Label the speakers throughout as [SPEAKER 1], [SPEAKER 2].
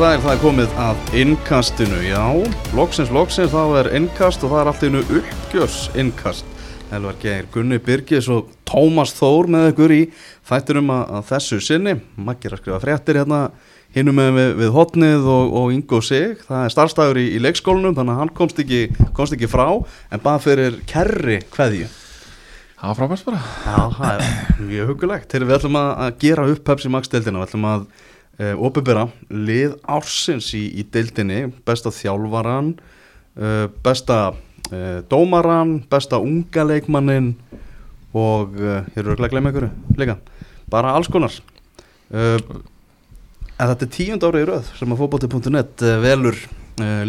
[SPEAKER 1] Sæl, það er komið að innkastinu, já, loksins, loksins, þá er innkast og það er allt innu uppgjörs innkast. Helvar Geir, Gunni Birgis og Tómas Þór með ykkur í þættinum að, að þessu sinni. Makkir að skrifa fréttir hérna hinnum með við, við hotnið og, og Ingo Sig. Það er starfstæður í, í leikskólanum, þannig að hann komst ekki, komst ekki frá, en bara fyrir kerri hverju.
[SPEAKER 2] Það var frábært bara
[SPEAKER 1] Já, það er mjög hugulegt. Þegar við ætlum að, gera upp Pepsi Max deildina, við ætlum að uh, opibera lið ársins í, í deildinni, besta þjálfaran, uh, besta uh, dómaran, besta unga leikmannin og hér eru að glemja ykkur líka, bara alls konar. En þetta er tíund árið í röð sem að fókbóti.net velur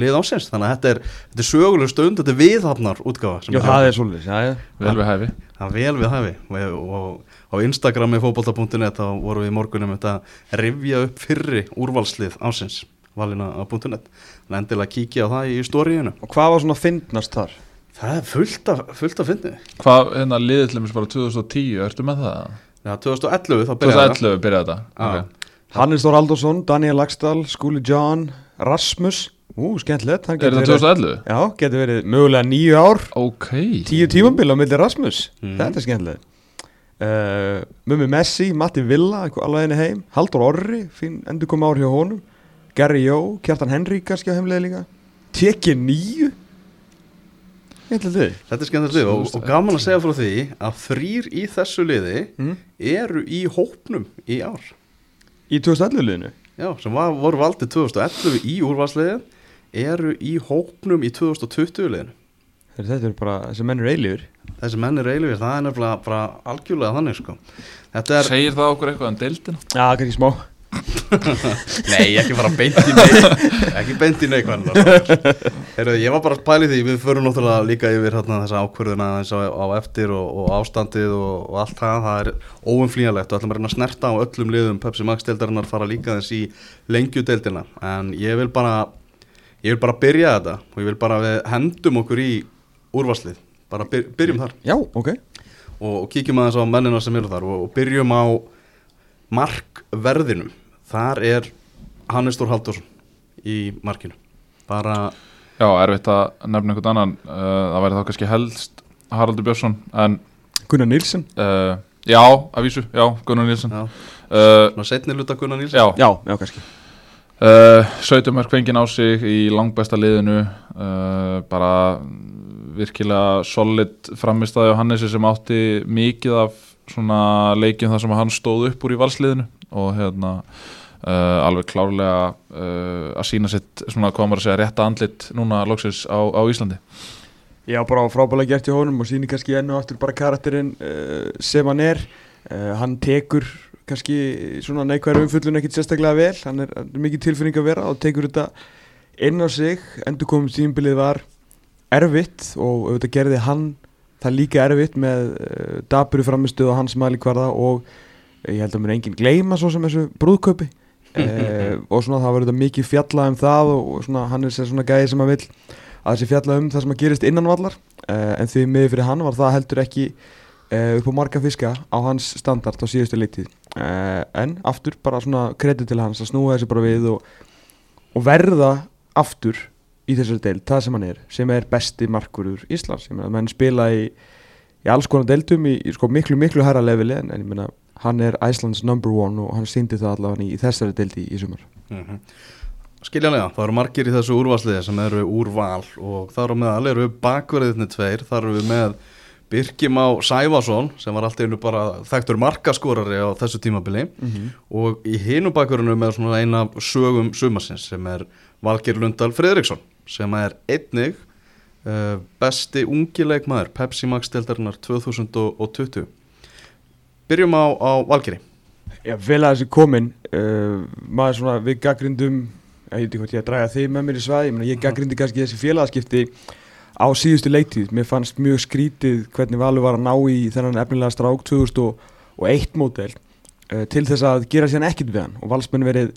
[SPEAKER 1] lið ársins, þannig að þetta er, þetta er söguleg stund, þetta er viðhafnar útgáfa. sem
[SPEAKER 3] Já,
[SPEAKER 1] við
[SPEAKER 3] það er svolítið, já, já.
[SPEAKER 2] Vel við hæfi
[SPEAKER 1] Það er vel við hæfi og, og á Instagrami fókbalta.net þá vorum við í morgunum þetta að rifja upp fyrri úrvalslið ásins valina á .net en endilega kíkja á það í stóriðinu
[SPEAKER 3] Og hvað var svona fyndnast þar?
[SPEAKER 1] Það er fullt af, fullt af fyndi
[SPEAKER 2] Hvað, hérna, liðið til mér bara 2010, ertu með það?
[SPEAKER 1] Já, 2011 þá byrjaði það
[SPEAKER 2] 2011 byrjaði
[SPEAKER 1] Já.
[SPEAKER 2] okay.
[SPEAKER 3] Hannes Þór Haldursson, Daniel Lagstall, Skúli John, Rasmus Ú, skemmtilegt.
[SPEAKER 2] Er
[SPEAKER 3] verið-
[SPEAKER 2] 2011?
[SPEAKER 3] Já, getur verið mögulega nýju ár.
[SPEAKER 2] Ok.
[SPEAKER 3] Tíu tímambil á milli Rasmus.
[SPEAKER 1] Mhm.
[SPEAKER 3] Þetta er skemmtilegt. Uh, Mummi Messi, Matti Villa alveg henni heim. Haldur Orri, fín endur kom ár hjá honum. Gary Jó, Kjartan Henry kannski á heimlega líka. Teki nýju
[SPEAKER 1] Þetta er skemmtilegt lið og, og gaman að segja frá því að þrýr í þessu liði
[SPEAKER 3] mm.
[SPEAKER 1] eru í hópnum í ár.
[SPEAKER 3] Í 2011 liðinu?
[SPEAKER 1] Já, sem var, voru valdið 2011 í úrvalsliðið eru í hópnum í 2020 liðinu.
[SPEAKER 3] Þetta er bara, þessi menn eru eilífur
[SPEAKER 1] Þessi menn er eilvíð, það er nefnilega bara algjörlega þannig sko. Þetta er,
[SPEAKER 2] Segir það okkur eitthvað um deildina?
[SPEAKER 3] Já, kannski smá.
[SPEAKER 1] Nei ekki fara beint í neik Ekki beint í neik Heyrðu, ég var bara að pæli því, við förum náttúrulega líka yfir hérna, þessa ákvörðuna eins á, á eftir og, og ástandið og, og allt það. Það er óumflýjanlegt og ætlum að reyna að snerta á öllum liðum. Pepsi Max deildarinnar fara líka þess í lengjudeildina. En ég vil bara, ég vil bara byrja þetta og ég vil bara við hendum okkur í úrvarslið. Bara byr, byrjum þar.
[SPEAKER 3] Já, ok.
[SPEAKER 1] Og, og kíkjum aðeins á mennina sem eru þar og, og byrjum á markverðinum. Þar er Hannes Þór Halldórsson í markinu. Bara,
[SPEAKER 2] Já, erfitt að nefna einhvern annan. Uh, Það væri þá kannski helst Haraldur Björnsson En
[SPEAKER 3] Gunnar Nilsson
[SPEAKER 2] uh, Já, að vísu, já, Gunnar Nilsson
[SPEAKER 1] já,
[SPEAKER 2] uh,
[SPEAKER 1] svona setni luta Gunnar Nílsson
[SPEAKER 2] Já,
[SPEAKER 3] Já, já, kannski
[SPEAKER 2] 17 mörg fengið á sig í langbæsta liðinu. Uh, bara virkilega solid framistæði á Hannesi sem átti mikið af svona leikjum þar sem hann stóð upp úr í valsliðinu og hérna uh, alveg klárlega uh, að sína sitt svona maður að segja rétta andlit núna loksins á, á Íslandi.
[SPEAKER 3] Já, bara frábælega gert í honum og sýnir kannski ennu aftur bara karakterinn uh, sem hann er. Hann tekur kannski svona neikværi umfullun ekkit sérstaklega vel. Hann er, er mikið tilfinning að vera og tekur þetta inn á sig. Endur komum tímbilið var erfitt og auðvitað gerði hann það líka erfitt með uh, daburu framistuð á hans mælikvarða og uh, ég held að mér enginn gleyma svo sem þessu brúðköpi uh, og svona það var auðvitað mikið fjallað um það og, og svona hann er sér svona gæði sem að vill að þessi fjalla um það sem að gerist innan vallar. Uh, en því miður fyrir hann var það heldur ekki upp á marga fiska á hans standard á síðustu leitið uh, en aftur bara svona kredit til hans að snúa þessi bara við og, og verða aftur í þessari deild, það sem hann er sem er besti markurur Íslands. Ég meina, menn spila í, í alls konar deildum í, í sko miklu miklu herra leveli en, en ég meina, hann er Iceland's number one og hann síndi það allavega í, í þessari deildi í, sumar.
[SPEAKER 1] Mm skiljanlega, það eru margir í þessu úrvalsliði sem eru úrval og þar á meðal eru bakverðinni tveir, þar eru við með Birkim á Sævason sem var alltaf einu bara þekktur markaskorari á þessu tímabili. Og í hinu bakverðinu með svona eina sögum sumarsins sem er Valgir Lundal Fredriksson sem er einnig uh, besti ungi leikmaður Pepsi Max deltarinnar 2020 Byrjum á, á Valgiri
[SPEAKER 3] Já, vel að þessi komin uh, maður svona, við gaggrindum ég veit ekki hvort ég að draga þig með mér í svaði ég, meina, ég gaggrindi kannski þessi félagaskipti á síðustu leiktíð, mér fannst mjög skrítið hvernig Valur var að ná í þennan efnilega strák 2001 mótel uh, til þess að gera sér ekkert við hann. Og valsmenn verið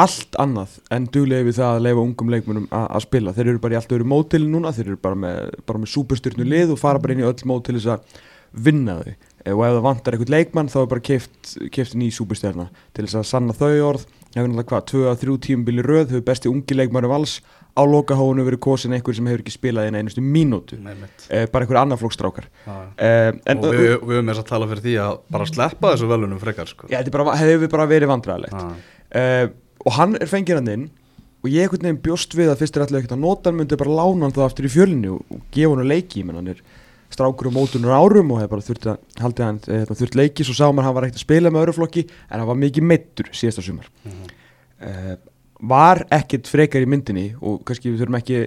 [SPEAKER 3] allt annað en duglegi við það að leifa ungum leikmennum að spila. Þeir eru bara í allt öru mótili núna þeir eru bara með, með súperstyrnu lið og fara bara inn í öll mót til þess að vinna þau. Eh, og ef það vantar eitthvað leikmann þá er bara keift, keift ný súbustjarna til þess að sanna þau orð. Hefur náttúrulega hvað, 2-3 tímubili röð hefur besti ungi leikmannu vals á lokahónu verið kosin einhver sem hefur ekki spilað inn einustu mínútu
[SPEAKER 1] Nei,
[SPEAKER 3] eh, bara einhver annar flokkstrákar
[SPEAKER 1] Já.
[SPEAKER 3] eh,
[SPEAKER 1] og við, við höfum þess að tala fyrir því að bara sleppa þessu velunum frekar sko.
[SPEAKER 3] er bara, hefur bara verið vandræðilegt
[SPEAKER 1] Já.
[SPEAKER 3] uh, og hann er fengið hann inn og ég einhvern veginn bjóst við að fyrst er alltaf ekkert að nota hann myndi bara lána hann þá aftur í fjölinu og, og gefa hann leiki menn hann er strákur um mótunar árum og hefur bara þurft að haldið hann eh, þurft leiki svo sá maður hann var ekkert að spila með öðru flokki en hann var mikið meittur síðasta sumar
[SPEAKER 1] Mhm.
[SPEAKER 3] uh, var ekkert frekar í myndinni og kannski við þurfum ekki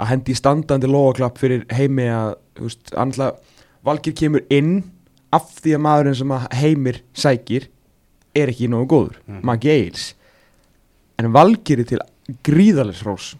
[SPEAKER 3] að hendi standandi logaklapp fyrir heimi að þú veist, annað Valgir kemur inn af því að maðurinn sem að heimir sækir er ekki nógu góður,
[SPEAKER 1] Mhm.
[SPEAKER 3] Maggi Eils en Valgir er til gríðalegs rós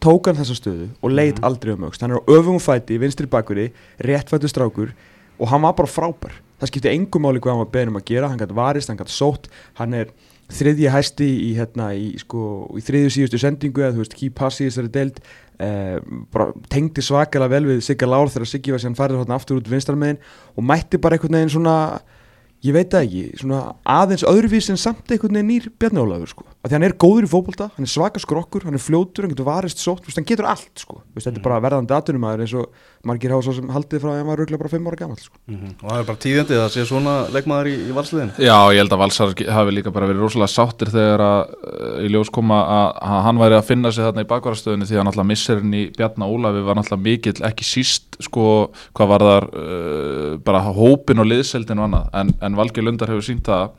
[SPEAKER 3] tók hann þessa stöðu og leit
[SPEAKER 1] Mhm.
[SPEAKER 3] aldrei um aukst hann er á öfum fæti, vinstri bakveri réttfættu strákur og hann var bara frábær það skipti engum máli hvað hann var beðin um að gera hann gæti varist, hann gæti sótt hann er þriðji hæsti í, hérna, í, sko, í þriðju síðustu sendingu eða þú veist, key pass í þessari deild eh, bara tengdi svakalega vel við Sigga Lár þegar Siggi var síðan farið hérna aftur út vinstarmiðin og mætti bara einhvern veginn svona ég veit það ekki, svona aðeins öðruvís en samt einhvern veginn nýr Bjarni Ólafur sko. Af því hann er góður í fótbolta, hann er svaka skrokkur hann er fljótur, hann getur varist sótt, hann getur allt sko. Þetta er bara verðandi atunumæður eins og margir hafa svo sem haldið frá að hann var röglega bara 5 ára gammal sko.
[SPEAKER 1] Mhm. og það er bara tíðandi að sé svona leikmaður í, í valsliðin
[SPEAKER 2] Já, ég held að Valsar hafi líka bara verið rosalega sáttir þegar að uh, í ljós koma að, að hann væri að finna sig þarna í bakvarastöðunni því að náttúrulega missirinn í Bjarna Ólafi var náttúrulega mikill ekki síst sko hvað var þar uh, bara hópin og liðseldin og annað en, en Valgeir Lundar hefur sínt það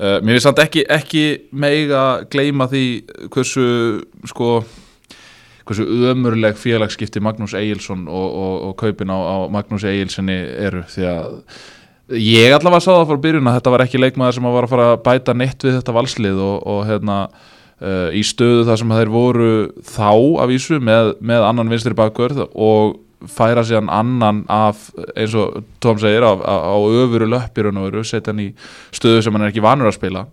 [SPEAKER 2] uh, mér finnst samt ekki, ekki mega gleyma því hversu sko hversu ömurleg félagsskipti Magnús Egilson og, og, og kaupin á, á Magnús Egilssoni eru. Því að ég allavega sá það frá byrjun að þetta var ekki leikmaður sem að var að fara að bæta neitt við þetta valslið og, og hérna uh, í stöðu þar sem þeir voru þá af vísu með, með annan vinstri bakvörð og færa síðan annan af eins og Tom segir á, á, öfuru löppir og veru, setja hann í stöðu sem hann er ekki vanur að spila.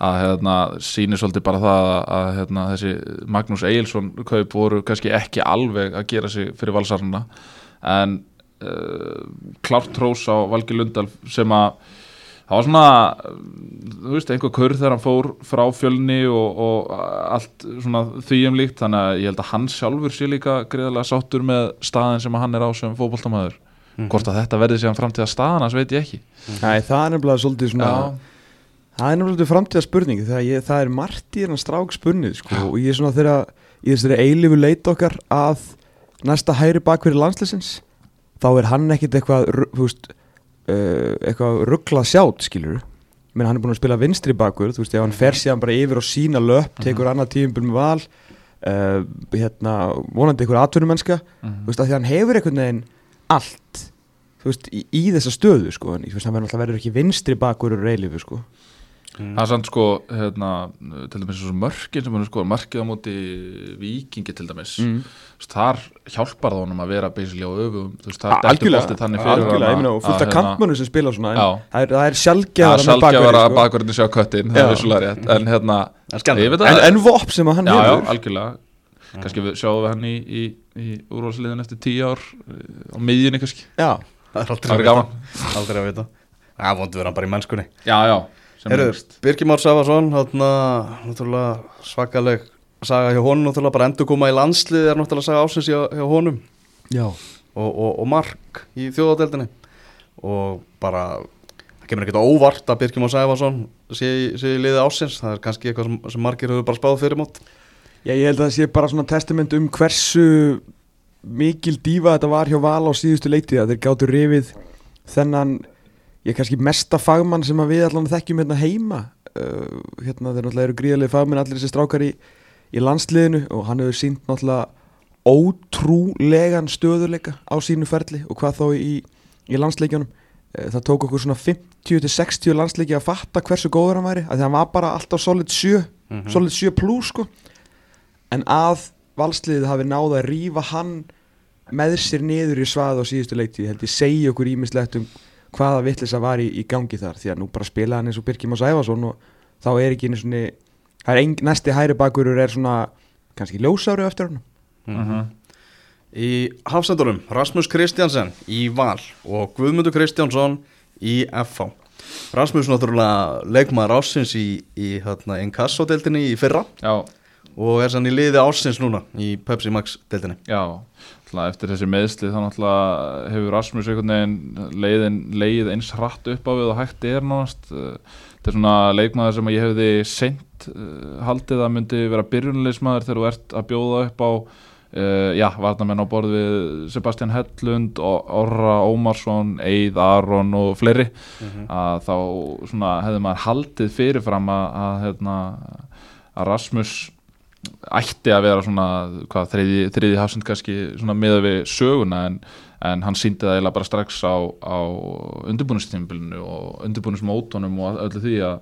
[SPEAKER 2] Að hérna, sýnir svolítið bara það að, að hérna, þessi Magnús Egilson kaup voru kannski ekki alveg að gera sig fyrir valsarna en uh, klárt trós á Valgi Lundal sem að það var svona, þú veist, einhver kurð þegar hann fór frá fjölni og, og allt svona því um líkt. Þannig að ég held að hann sjálfur sé líka greiðlega sáttur með staðin sem hann er á sem fótboltamæður hvort að þetta verði síðan framtíða staðan veit ég ekki.
[SPEAKER 3] Nei, það er nefnilega svolítið svona
[SPEAKER 2] Já,
[SPEAKER 3] Það er nefnilega framtíða spurning ég, það er margt í hennan strák spurnið sko, og ég er svona þegar í þessari eilifu leit okkar að næsta hæri bakverði landsleisins þá er hann ekkit eitthvað þú veist, uh, eitthvað ruggla sjátt skilur menn hann er búin að spila vinstri bakverð þú veist, ef hann fer síðan bara yfir og sína löp tekur annað tíumbil með val uh, hérna, vonandi eitthvað atvinnumennska
[SPEAKER 2] Mhm.
[SPEAKER 3] þú veist, að því hann hefur einhvern veginn allt þú veist, í, í þessa stöðu sko, en þú veist, hann verður alltaf verður ekki vinstri bakverður eilifu sko
[SPEAKER 2] Það er samt sko, hérna, til dæmis og mörkin sem hann sko, markið á móti vikingi til dæmis, mm. þar hjálpar það honum að vera basically á öfum, þú veist, það er
[SPEAKER 3] algjörlega,
[SPEAKER 2] boltið þannig fyrir
[SPEAKER 3] algjörlega, ég meina og fullt af kantmönnum sem spila svona það er, það er
[SPEAKER 2] Já,
[SPEAKER 3] sjálfgefara með
[SPEAKER 2] sjálfgjafara
[SPEAKER 3] bakverði sko.
[SPEAKER 2] bakverðin sjá köttin, það
[SPEAKER 3] Já.
[SPEAKER 2] er vissulega rétt, en hérna,
[SPEAKER 1] Það skemmtilegt.
[SPEAKER 2] ég veit að,
[SPEAKER 3] en, en vop sem að hann
[SPEAKER 2] já, já,
[SPEAKER 3] hefur.
[SPEAKER 2] algjörlega, kannski við sjáum við hann í, í, í úrvalsliðin eftir tíu ár, eh, á miðjunni kannski,
[SPEAKER 3] já,
[SPEAKER 1] það er aldrei
[SPEAKER 2] það
[SPEAKER 1] að
[SPEAKER 2] er
[SPEAKER 1] vita.
[SPEAKER 2] gaman.
[SPEAKER 1] aldrei að vita. Það vondur vera bara í mennskunni.
[SPEAKER 2] Já, já.
[SPEAKER 1] Birgir Már Savarsson svakaleg saga hjá honum, náttúrulega bara endur koma í landslið er náttúrulega saga ásins hjá, hjá honum.
[SPEAKER 3] Já.
[SPEAKER 1] Og, og, og mark í þjóðadeldinni og bara það kemur ekkert óvart að Birgir Már Savarsson sé, í- sé í liði ásins það er kannski eitthvað sem, sem margir hefur bara spáð fyrir mót
[SPEAKER 3] Já, ég held að það sé bara svona testament um hversu mikil dífa þetta var hjá Val á síðustu leiti að þeir gáttu rifið þennan ég kannski mesta fagmann sem við allan þekkjum hérna heima. Uh, hérna þeir náttúrulega eru gríðarlega fagmenn allir þessi strákar í, í landsliðinu og hann hefur sínt náttúrulega ótrúlegan stöðuleika á sínu ferli og hvað þá í, í landsleikjunum. Eh, það tók okkur svona 50-60 landsleiki að fatta hversu góður hann væri að hann var bara alltaf solid 7 solid 7 plus sko. En að valsliðið hafi náða að rífa hann með sér niður í svað á síðustu leiktíð held ég segja okkur ímislegt um hvaða vittlisa var í, í gangi þar því að nú bara spila hann eins og Birkjum og Sæfason og þá er ekki einu er ein, næsti hæri bakurur er svona kannski ljósáru eftir hann
[SPEAKER 2] Mhm.
[SPEAKER 1] Í hafsendurum, Rasmus Kristjansen í Val og Guðmundur Kristjánsson í FH. Rasmus náttúrulega leikmaður ásins í, í hérna, Inkasso-deltinni í fyrra
[SPEAKER 2] Já,
[SPEAKER 1] og er sann í liði ásins núna í Pepsi Max-deltinni.
[SPEAKER 2] já náttúrulega eftir þessi meðsli þá náttúrulega hefur Rasmus einhvern veginn leiðin, leið eins hratt upp á við og hægt er náttúrulega þetta er svona leikmaður sem ég hefði seint uh, haldið að myndi vera byrjunleismadur þegar þú ert að bjóða upp á uh, já, varnamenn á borð við Sebastian Hellund, Or- Orra Ómarsson, Eid, Aron og fleiri. Að þá svona hefði maður haldið fyrirfram að, að, hérna, að Rasmus ætti að vera svona hvað, þriði, þriði hafsend kannski miða við söguna en, en hann síndi það eiginlega bara strax á, á undirbúinistímbilinu og undirbúinismótonum og öllu því að,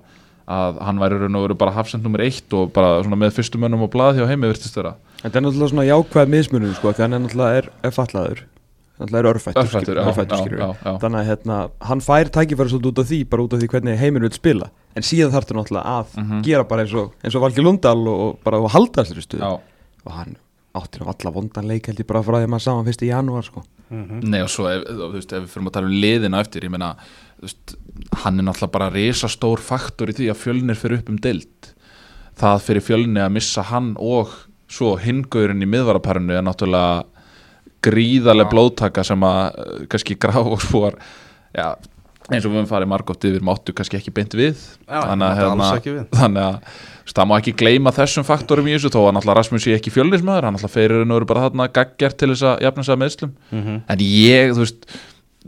[SPEAKER 2] að hann væri raun og veru bara hafsend nummer eitt og bara með fyrstu mönnum og blað hjá heimi virtist vera.
[SPEAKER 3] Þetta er náttúrulega svona jákvæð mismunum sko, því hann er náttúrulega er, er fallaður Náttúrulega er örfættur,
[SPEAKER 2] Örfættur,
[SPEAKER 3] skilur-
[SPEAKER 2] já,
[SPEAKER 3] örfættur
[SPEAKER 2] já,
[SPEAKER 3] skilur
[SPEAKER 2] já, já.
[SPEAKER 3] Þannig að hérna, hann fær tækifæri svolítið út af því bara út af því hvernig heiminn vil spila. En síðan þarf það náttúrulega að
[SPEAKER 2] Mhm.
[SPEAKER 3] gera bara eins og, eins og Valgi Lundal og, og bara að halda þessari stuð
[SPEAKER 2] Já,
[SPEAKER 3] Og hann átti nú alla vondan leik held ég bara frá því að maður sá hann fyrst í janúar sko.
[SPEAKER 2] Nei og svo ef, þú veist, ef við fyrir að tala um liðina eftir ég meina, veist, hann er náttúrulega bara risastór faktor í því að fjölnir fyrir upp um deild. Það fyrir fjölni að missa hann og svo hingaurin í miðvaraparinu er náttúrulega gríðarlega blóðtaka sem að eh, kannski spóar já, eins og við höfum farið margótt yfir máttu kannski ekki beint við.
[SPEAKER 1] Já,
[SPEAKER 2] þannig að, veist, það má ekki gleyma þessum faktorum í þessu þó að náttúrulega Rasmus sé ekki fjölnismæður hann náttúrulega fyrir en eru bara þarna gaggjart til þess að jafna sig að meðslum en ég, þú veist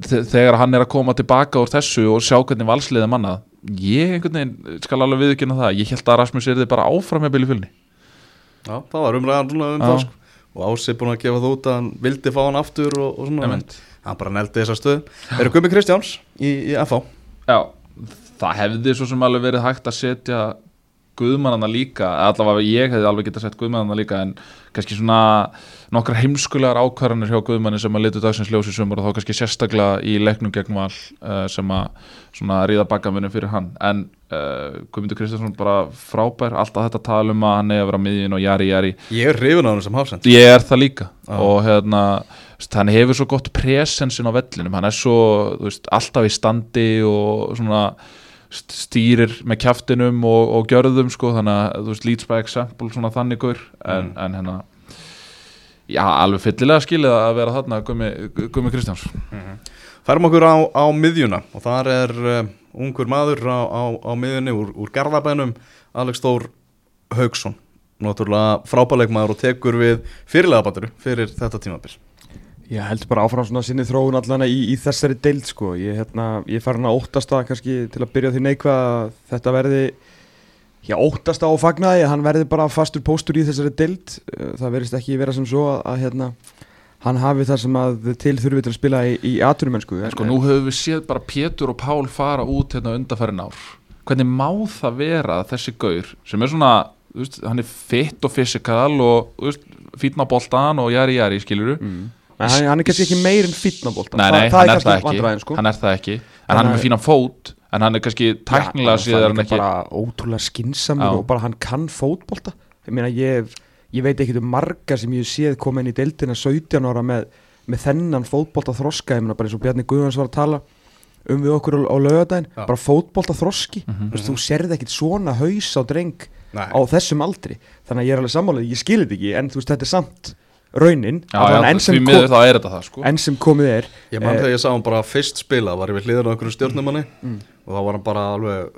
[SPEAKER 2] þe- þegar hann er að koma tilbaka úr þessu og sjá hvernig valsliðið manna ég einhvern veginn skal alveg viðkynna það ég held að Rasmus er þið bara áfram með bíli fjölni.
[SPEAKER 1] Já, það var umræðan um það sko. Og Ási búin að gefa það út að hann vildi fá hann aftur og, og svona,
[SPEAKER 2] Einmitt.
[SPEAKER 1] en hann bara neldi þessa stöð. Eru Gumi Kristjáns í, í FH?
[SPEAKER 2] Já, það hefði svo sem alveg verið hægt að setja Guðmannana líka, allavega ég hefði alveg getað sett Guðmannana líka en kannski svona nokkra heimskulegar ákvarðanir hjá Guðmanni sem að litu dagsins ljósi sumar og þá kannski sérstaklega í leiknum gegn val uh, sem að svona ríða bakkamunum fyrir hann en uh, Guðmundur Kristjánsson bara frábær alltaf þetta tala um að hann eigi að vera miðin og jari jari
[SPEAKER 1] Ég er hrifin á hann sem hafsend.
[SPEAKER 2] Ég er það líka
[SPEAKER 1] Já.
[SPEAKER 2] og hérna, hann hefur svo gott presensin á vellinum, hann er svo veist, alltaf í standi og svona stýrir með kjaftinum og, og gjörðum sko, þannig að þú veist, leads by example svona þannig gaur en, en hérna já, alveg fyllilega skilið að vera þarna Gumi, Kristjáns
[SPEAKER 1] Færum okkur á, á miðjuna og þar er uh, ungur maður á, á, á miðjunni úr, úr Garðabænum, Alex Þór Haugsson. Náttúrulega frábæleikmaður og tekur við fyrirlega baturu fyrir þetta tímabil.
[SPEAKER 3] Ég held bara áfram svona sinni þróun allan í, í þessari deild sko. Ég, hérna, ég fær hann að óttast að kannski til að byrja því neikvað að þetta verði Já, óttast á að fagna því að hann verði bara fastur póstur í þessari deild. Uh, Það verðist ekki vera sem svo að, að hérna, hann hafi það sem að til þurfi til að spila í, í atvinnumennsku
[SPEAKER 2] en sko, nú höfum við séð bara Pétur og Pál fara út hérna undarfærin ár. Hvernig má það vera þessi gaur sem er svona, veist, hann er fitt og fysikal og fítna boltan og jari jari, skiluru
[SPEAKER 3] mm. En hann, hann er kannski ekki meir en fitnabólta
[SPEAKER 2] Nei, nei,
[SPEAKER 3] það,
[SPEAKER 2] hann
[SPEAKER 3] það
[SPEAKER 2] er það
[SPEAKER 3] kannski sko.
[SPEAKER 2] Hann er það ekki. En
[SPEAKER 3] Þannig
[SPEAKER 2] hann er með fínan fót En hann er kannski tæknilega
[SPEAKER 3] Já,
[SPEAKER 2] síðan
[SPEAKER 3] hann er
[SPEAKER 2] ekki
[SPEAKER 3] bara ótrúlega skinsamur og bara hann kann fótbolta. Ég meina ég, ég veit ekki um marga sem ég séð koma inn í deildina 17 ára með, með þennan fótbolta þroska ég meina bara eins og Bjarni Guðvans var að tala um við okkur á, á lögadaginn
[SPEAKER 1] Já.
[SPEAKER 3] bara fótbolta þroski þú, veist, þú serði ekkit svona haus á dreng
[SPEAKER 1] Nei.
[SPEAKER 3] á þessum aldri. Þannig að ég er alveg sammálið, ég skilir þetta ekki en þú veist þetta er samt raunin
[SPEAKER 2] Já, já,
[SPEAKER 3] enn, sem kom,
[SPEAKER 2] það sko
[SPEAKER 3] enn sem komið er
[SPEAKER 1] Ég man
[SPEAKER 3] Eh,
[SPEAKER 1] þegar ég sá hann bara fyrst spila, var ég við hliðan á einhverju stjórnumanni
[SPEAKER 3] Mm.
[SPEAKER 1] og þá var hann bara alveg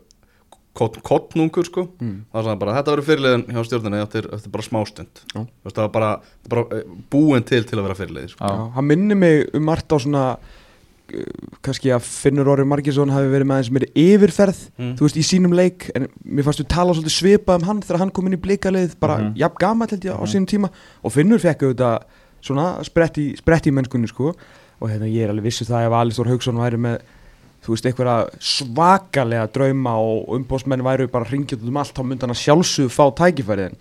[SPEAKER 1] kott, kottnungur sko.
[SPEAKER 3] mm.
[SPEAKER 1] Það var bara, þetta verður fyrirliðin hjá stjórnunni eftir, eftir bara smástund. Veist, Það var bara, bara eh, búin til til að vera fyrirliði. Sko.
[SPEAKER 3] Hann minnir mig um margt á svona kannski að Finnur Orri Margesson hafi verið með aðeins meiri yfirferð
[SPEAKER 1] Mm.
[SPEAKER 3] þú veist, í sínum leik en mér fannst við tala svolítið svipað um hann þegar hann kom inn í blikalið bara
[SPEAKER 2] Mhm.
[SPEAKER 3] jafn gamall held ég á
[SPEAKER 2] Mhm.
[SPEAKER 3] sínum tíma og Finnur fekk auðvitað svona sprett í, sprett í mennskunni sko og hérna ég er alveg vissu það ef Alistór Haugsson væri með þú veist, einhverja svakalega drauma og umbóðsmenn væru bara hringjað út um allt, þá myndi hann að sjálfsög fá tækifærið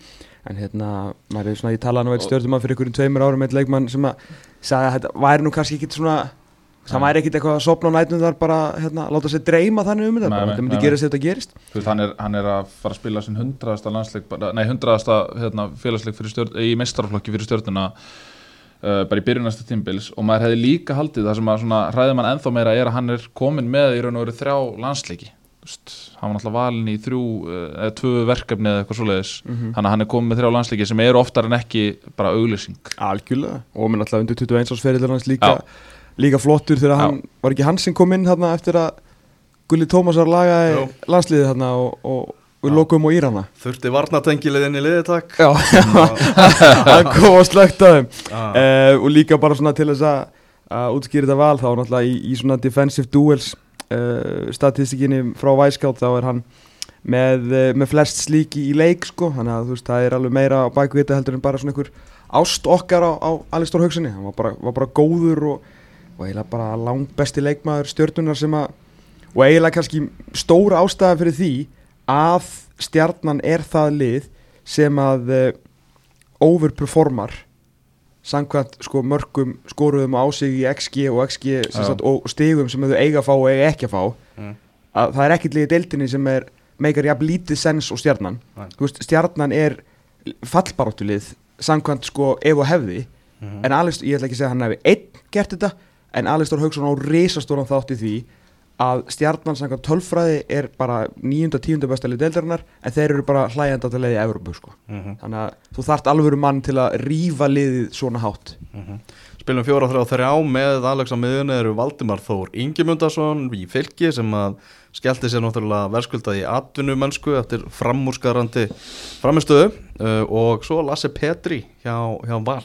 [SPEAKER 3] en, hérna, maður er svona, ég talaði nú eitt stjórnum fyrir einhverjum tveimur árum með leikmann sem að sagði að þetta væri nú kannski ekkit svona það væri ekkit eitthvað að sopna á nættum þar bara, hérna, láta sig dreyma þannig um þetta, þetta myndi gerast ef þetta gerist.
[SPEAKER 2] Þú veist, hann er, hann er að fara að spila sin hundraðasta landsleik bara- Nei, hundraðasta hérna, félagsleik fyrir stjórn, í meistaraflokki fyrir stjórnuna uh, bara í byrjunasta tímbils og maður hefði líka haldið það sem að svona hræði mann ennþá meira er að hann er komin með í raun og veru þrjá landsleiki. Hann var náttúrulega valin í þrjú uh, eða tvö verkefni eða eitthvað svoleiðis. Þannig að hann er komin með þrjá landsleiki sem eru oftar en ekki bara auglýsing.
[SPEAKER 3] Algjörlega. Og minn alltaf undir 21 ársferðilega hans líka,
[SPEAKER 2] Já.
[SPEAKER 3] Líka flottur þegar hann Var ekki hann sem kom inn þarna eftir að Gulli Tómasar lagaði
[SPEAKER 1] Jú.
[SPEAKER 3] landsliðið þarna og, og við lokum á Írana.
[SPEAKER 1] Þurfti varnatengilið inn í liði takk.
[SPEAKER 3] Já, hann kom og slögt að þeim. Uh, og líka bara svona til þess að að útskýra þetta val þá náttúrulega í, í svona defensive duels uh, statistikinni frá Væskátt þá er hann með, uh, með flest slíki í leik sko. Þannig að þú veist það er alveg meira á þetta heldur en bara svona einhver ást okkar á, á Alistór Haugssoni, hann var bara, var bara góður og, og eiginlega bara langt besti leikmaður stjörnunar sem að og eiginlega kannski stóra ástæða fyrir því að stjarnan er það lið sem að uh, overperformar samkvæmt sko mörgum skoruðum á sig í XG og XG sagt, og stigum sem þau eiga að fá og eiga ekki að fá.
[SPEAKER 1] Mm.
[SPEAKER 3] að það er ekkert liðið deildinni sem er meikar jafn lítið sens og stjarnan. Veist, stjarnan er fallbaráttulið samkvæmt sko ef og hefði.
[SPEAKER 1] Mhm.
[SPEAKER 3] en Alex, ég ætla ekki að segja hann hefði einn gert þetta en Alistór Haugsson á risastóran þátt í því að stjarnan samkvæmt tölfræði er bara níunda, tíunda bestalið deildarinnar en þeir eru bara hlægjandi að leiði Evrópu sko.
[SPEAKER 1] Mhm.
[SPEAKER 3] þannig að þú þarft alvöru mann til að rífa liðið svona hátt
[SPEAKER 1] Mhm. Spilum fjóra þrjá þrjá með Alex á miðunni eru Valdimar Þór Ingemundarsson í fylki sem að skellti sér náttúrulega verðskuldað í atvinnumönsku eftir framúrskarandi framistöðu uh, og svo Lasse Petri hjá, hjá Val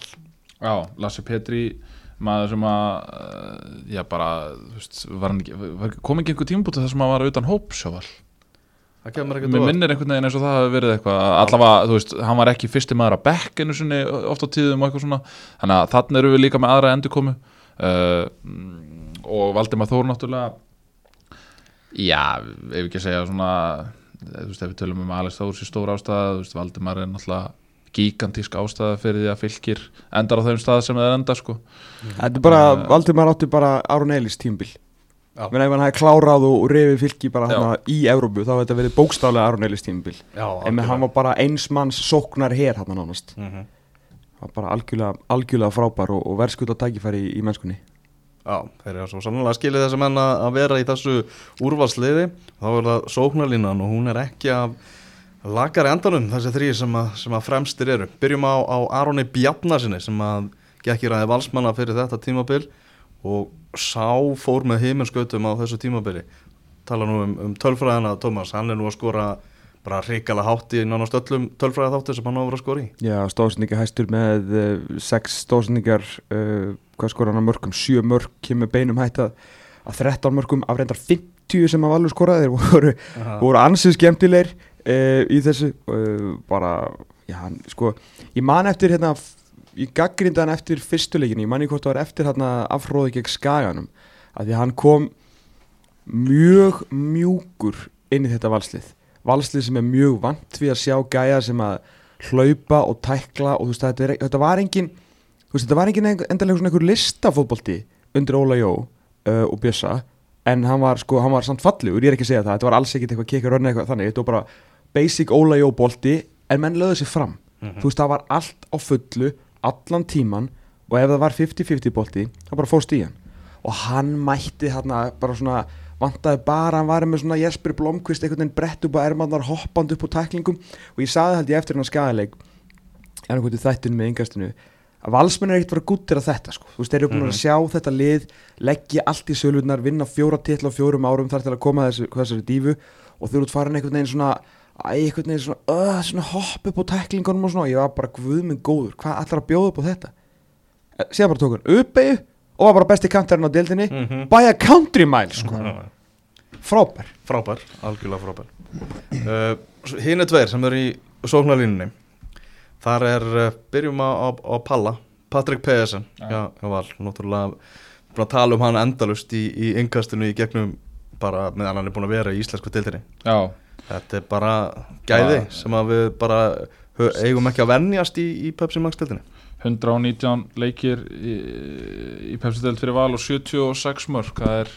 [SPEAKER 2] Já, Lasse Petri maður sem að uh, já bara, þú veist, var hann ekki kom ekki einhver tímabúti þar sem hann var utan hópsjóval
[SPEAKER 1] Það kemur ekkert
[SPEAKER 2] Mér minnir einhvern veginn eins og það hafi verið eitthvað allavega, þú veist, hann var ekki fyrsti maður að bekk einu sinni oft á tíðum og eitthvað svona. Þannig að þannig eru við líka með aðra endurkomu. Uh, og Valdimar Þór náttúrulega já, ef ekki að segja svona þú veist, ef við tölum um Alex Þór sér stór ástæða, þú veist, Valdimar er náttúrulega gigantísk ástæða fyrir því að fylgir endar á þeim stað sem það er enda sko.
[SPEAKER 3] Þetta er bara,
[SPEAKER 2] Uh,
[SPEAKER 3] Valdimar átti bara Aron Eilis tímbil
[SPEAKER 1] Já.
[SPEAKER 3] menn ef hann hefði klárað og reyfið fylki bara hana í Evrópu þá hefði þetta verið bókstaflega Aron Eilis tímbil
[SPEAKER 1] Já,
[SPEAKER 3] en með hann var bara einsmanns sóknar hér hann nánast.
[SPEAKER 1] Mhm.
[SPEAKER 3] hann var bara algjörlega, algjörlega frábær og, og verðskull á tækifæri í, í mennskunni.
[SPEAKER 1] Já, þeir eru svo sannlega skilið þessi menn að að vera í þessu úrvalsliði. Þá er það sóknarlínan og hún er ekki af lagari endanum þessi þrý sem, sem að fremstir eru. Byrjum á, á Aroni Bjarnasinni sem að gekk í ræði valsmanna fyrir þetta tímabil og sá fór með heiminskautum á þessu tímabili. Tala nú um, um tölfræðina Tómas, hann er nú að skora bara hrikala hátti í nánast öllum tölfræða þáttu sem hann á að vera að skora í.
[SPEAKER 3] Já, stóðsendingar hæstur með uh, sex stóðsendingar uh, hvað skor hann að mörgum, sjö mörg kemur beinum hætt að, að 13 mörgum af reyndar 50 sem að valur skoraði. Þeir voru, voru ansið skemmtilegir uh, í þessu uh, bara, já, sko ég man eftir hérna ég gaggrinda hann eftir fyrstuleikinu, ég man ekki hvort það var eftir hérna afhróði gegn skaganum að því hann kom mjög mjúkur inn í þetta valslið. Valslið sem er mjög vant við að sjá gæja sem að hlaupa og tækla og þú veist þetta, er, þetta var engin veist þetta var engin endalega svona einhver listafótbolti undir Óla Jó uh, og Bjössa en hann var sko, hann var samt fallegur, ég er ekki að segja það þetta var alls ekkit eitthvað kikar rönni eitthvað þannig þetta var bara basic Óla Jó bolti en menn löðu sér fram. Þú veist það var allt á fullu allan tíman og ef það var 50-50 bolti þá bara fóst í hann. Og hann mætti hérna bara svona vantaði bara, hann var með svona Jesper Blomqvist einhvern veginn brett upp á ermannar hoppand upp á tæklingum. Og ég saði held ég eftir hann skæðileik en einhvern veginn þættinu með yngastinu að valsmenn er ekkert bara guttir að þetta sko. þú veist, þeir eru búin að sjá þetta lið leggja allt í sölunar, vinna fjóra titla á fjórum árum þar til að koma þessu, þessari dífu. Og þú eru farin einhvern veginn svona æ, einhvern veginn svona, uh, svona hopp upp á tæklingunum og svona, og ég var bara guð minn góður hvað ætlar að bjóða upp á þetta? Eh, síðan bara tók hann uppeyju og var bara besti kantarinn á deildinni
[SPEAKER 1] Mhm.
[SPEAKER 3] by a country mile sko. frábær.
[SPEAKER 1] Frábær, algjörlega frábær. Uh, Hinn er tveir sem eru í sóknarlínunni Þar er, uh, byrjum á, á, Palla Patrik Pedersen. Já, já var, náttúrulega búin að tala um hann endalust í, í yngastinu í gegnum bara meðan hann er búin að vera í íslensku deildinni.
[SPEAKER 2] Já,
[SPEAKER 1] Þetta er bara gæði
[SPEAKER 2] Ja.
[SPEAKER 1] sem að við bara eigum ekki að venjast í, í Pepsi Max deildinni
[SPEAKER 2] 119 leikir í, í Pepsi-delt fyrir val og 76 mörg það er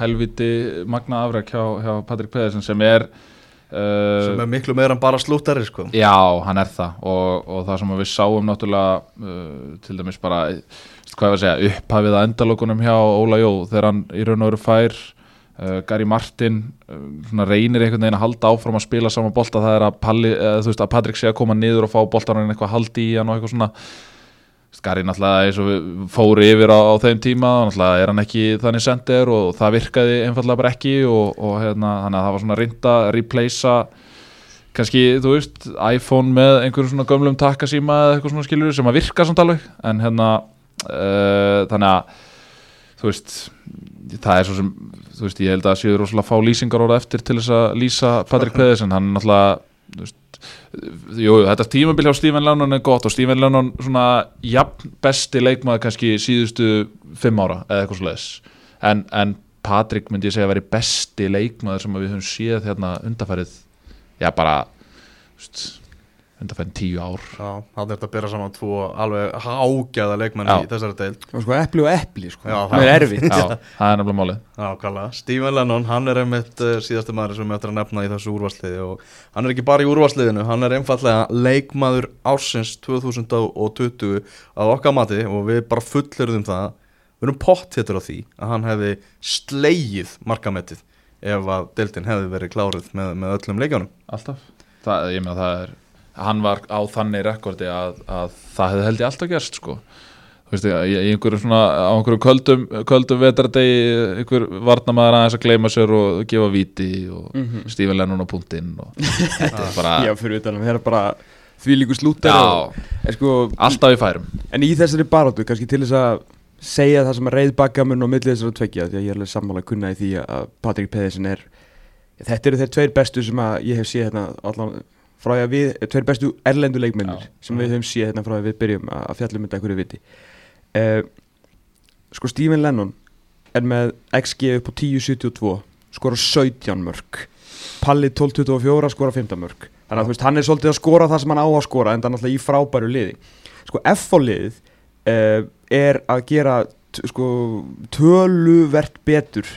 [SPEAKER 2] helviti magna afræk hjá, hjá Patrik Pedersen sem er uh,
[SPEAKER 1] sem er miklu meira en bara slúttari sko.
[SPEAKER 2] Já, hann er það og, og það sem við sáum náttúrulega uh, til dæmis bara hvað ég var að segja, upphafið að endalokunum hjá Óla Jó þegar hann í raun og veru fær uh, Gary Martin uh, reynir einhvern veginn að halda áfram að spila saman bolta. Það er að, Palli, uh, veist, að Patrik sé að koma niður og fá boltan hann eitthvað haldi í hann og eitthvað svona. Gary náttúrulega fóru yfir á, á þeim tíma náttúrulega er hann ekki þannig sendir og það virkaði einfallega bara ekki og, og hérna, þannig að það var svona reynda að replacea kannski, þú veist, iPhone með einhverjum svona gömlum takkasíma eða eitthvað svona skilur sem að virka samt alveg. En hérna, þannig að þú veist, það er svo sem þú veist, ég held að séu rosalega fá lýsingar orða eftir til þess að lýsa Patrik Peðisen, hann er náttúrulega þú veist, jú, þetta tímabil hjá Stephen Lennon er gott og Stephen Lennon svona jafn besti leikmaður kannski síðustu fimm ára eða eitthvað svo leiðis en, en Patrik myndi ég segja að veri besti leikmaður sem við höfum séð hérna undarfærið já bara þú veist, undarfærið tíu ár.
[SPEAKER 1] Já, það er þetta að bera saman tvo alveg hágæða leikmenn
[SPEAKER 2] Já.
[SPEAKER 1] í þessari deil
[SPEAKER 3] sko epli og epli sko.
[SPEAKER 1] Já,
[SPEAKER 3] það er erfitt.
[SPEAKER 2] Já, það er nefnilega málið.
[SPEAKER 1] Já, kalla. Stephen Lennon, hann er einmitt uh, síðasti maður sem við ættum að nefna í þessu úrvarsliði og hann er ekki bara í úrvarsliðinu, hann er einfallega leikmaður ársins 2020 að okkar mati og við bara fullurðum það, við erum pott héttur á því að hann hefði slegið markamettið ef að deildin hefði verið klárið með, með
[SPEAKER 2] alltaf, það, hann var á þannig rekordi að, að það hefði held ég alltaf gerst sko Þú veist, í, einhverjum svona á einhverjum köldum, köldum vetardegi einhver varnamaður aðeins að gleyma sér og gefa víti og mm
[SPEAKER 3] Mhm.
[SPEAKER 2] Stífin Lennon á punktinn er bara
[SPEAKER 3] Já, fyrir utan að það er bara því líku slútar
[SPEAKER 2] Já.
[SPEAKER 3] og, sko,
[SPEAKER 2] alltaf í færum
[SPEAKER 3] en í þessari baróttu, kannski til þess að segja það sem að reyð bakkamun og millið þessar að tvekja því að ég er alveg sammála að kunna í því að Patrik Pedersen er þetta eru þeir tveir bestu sem að ég hef séð hérna allan frá því að við, tveir bestu erlendu leikmennir
[SPEAKER 2] Já.
[SPEAKER 3] sem við höfum séð hérna frá því að við byrjum að að fjalla um þetta hverju viti. Uh, sko Stephen Lennon er með XG upp á 10.72 skora 17 mörg Palli 12.24 skora 15 mörg þannig að veist hann er svolítið að skora það sem hann á að skora en það er náttúrulega í frábæru liði. Sko liðið uh, er að gera sko töluvert betur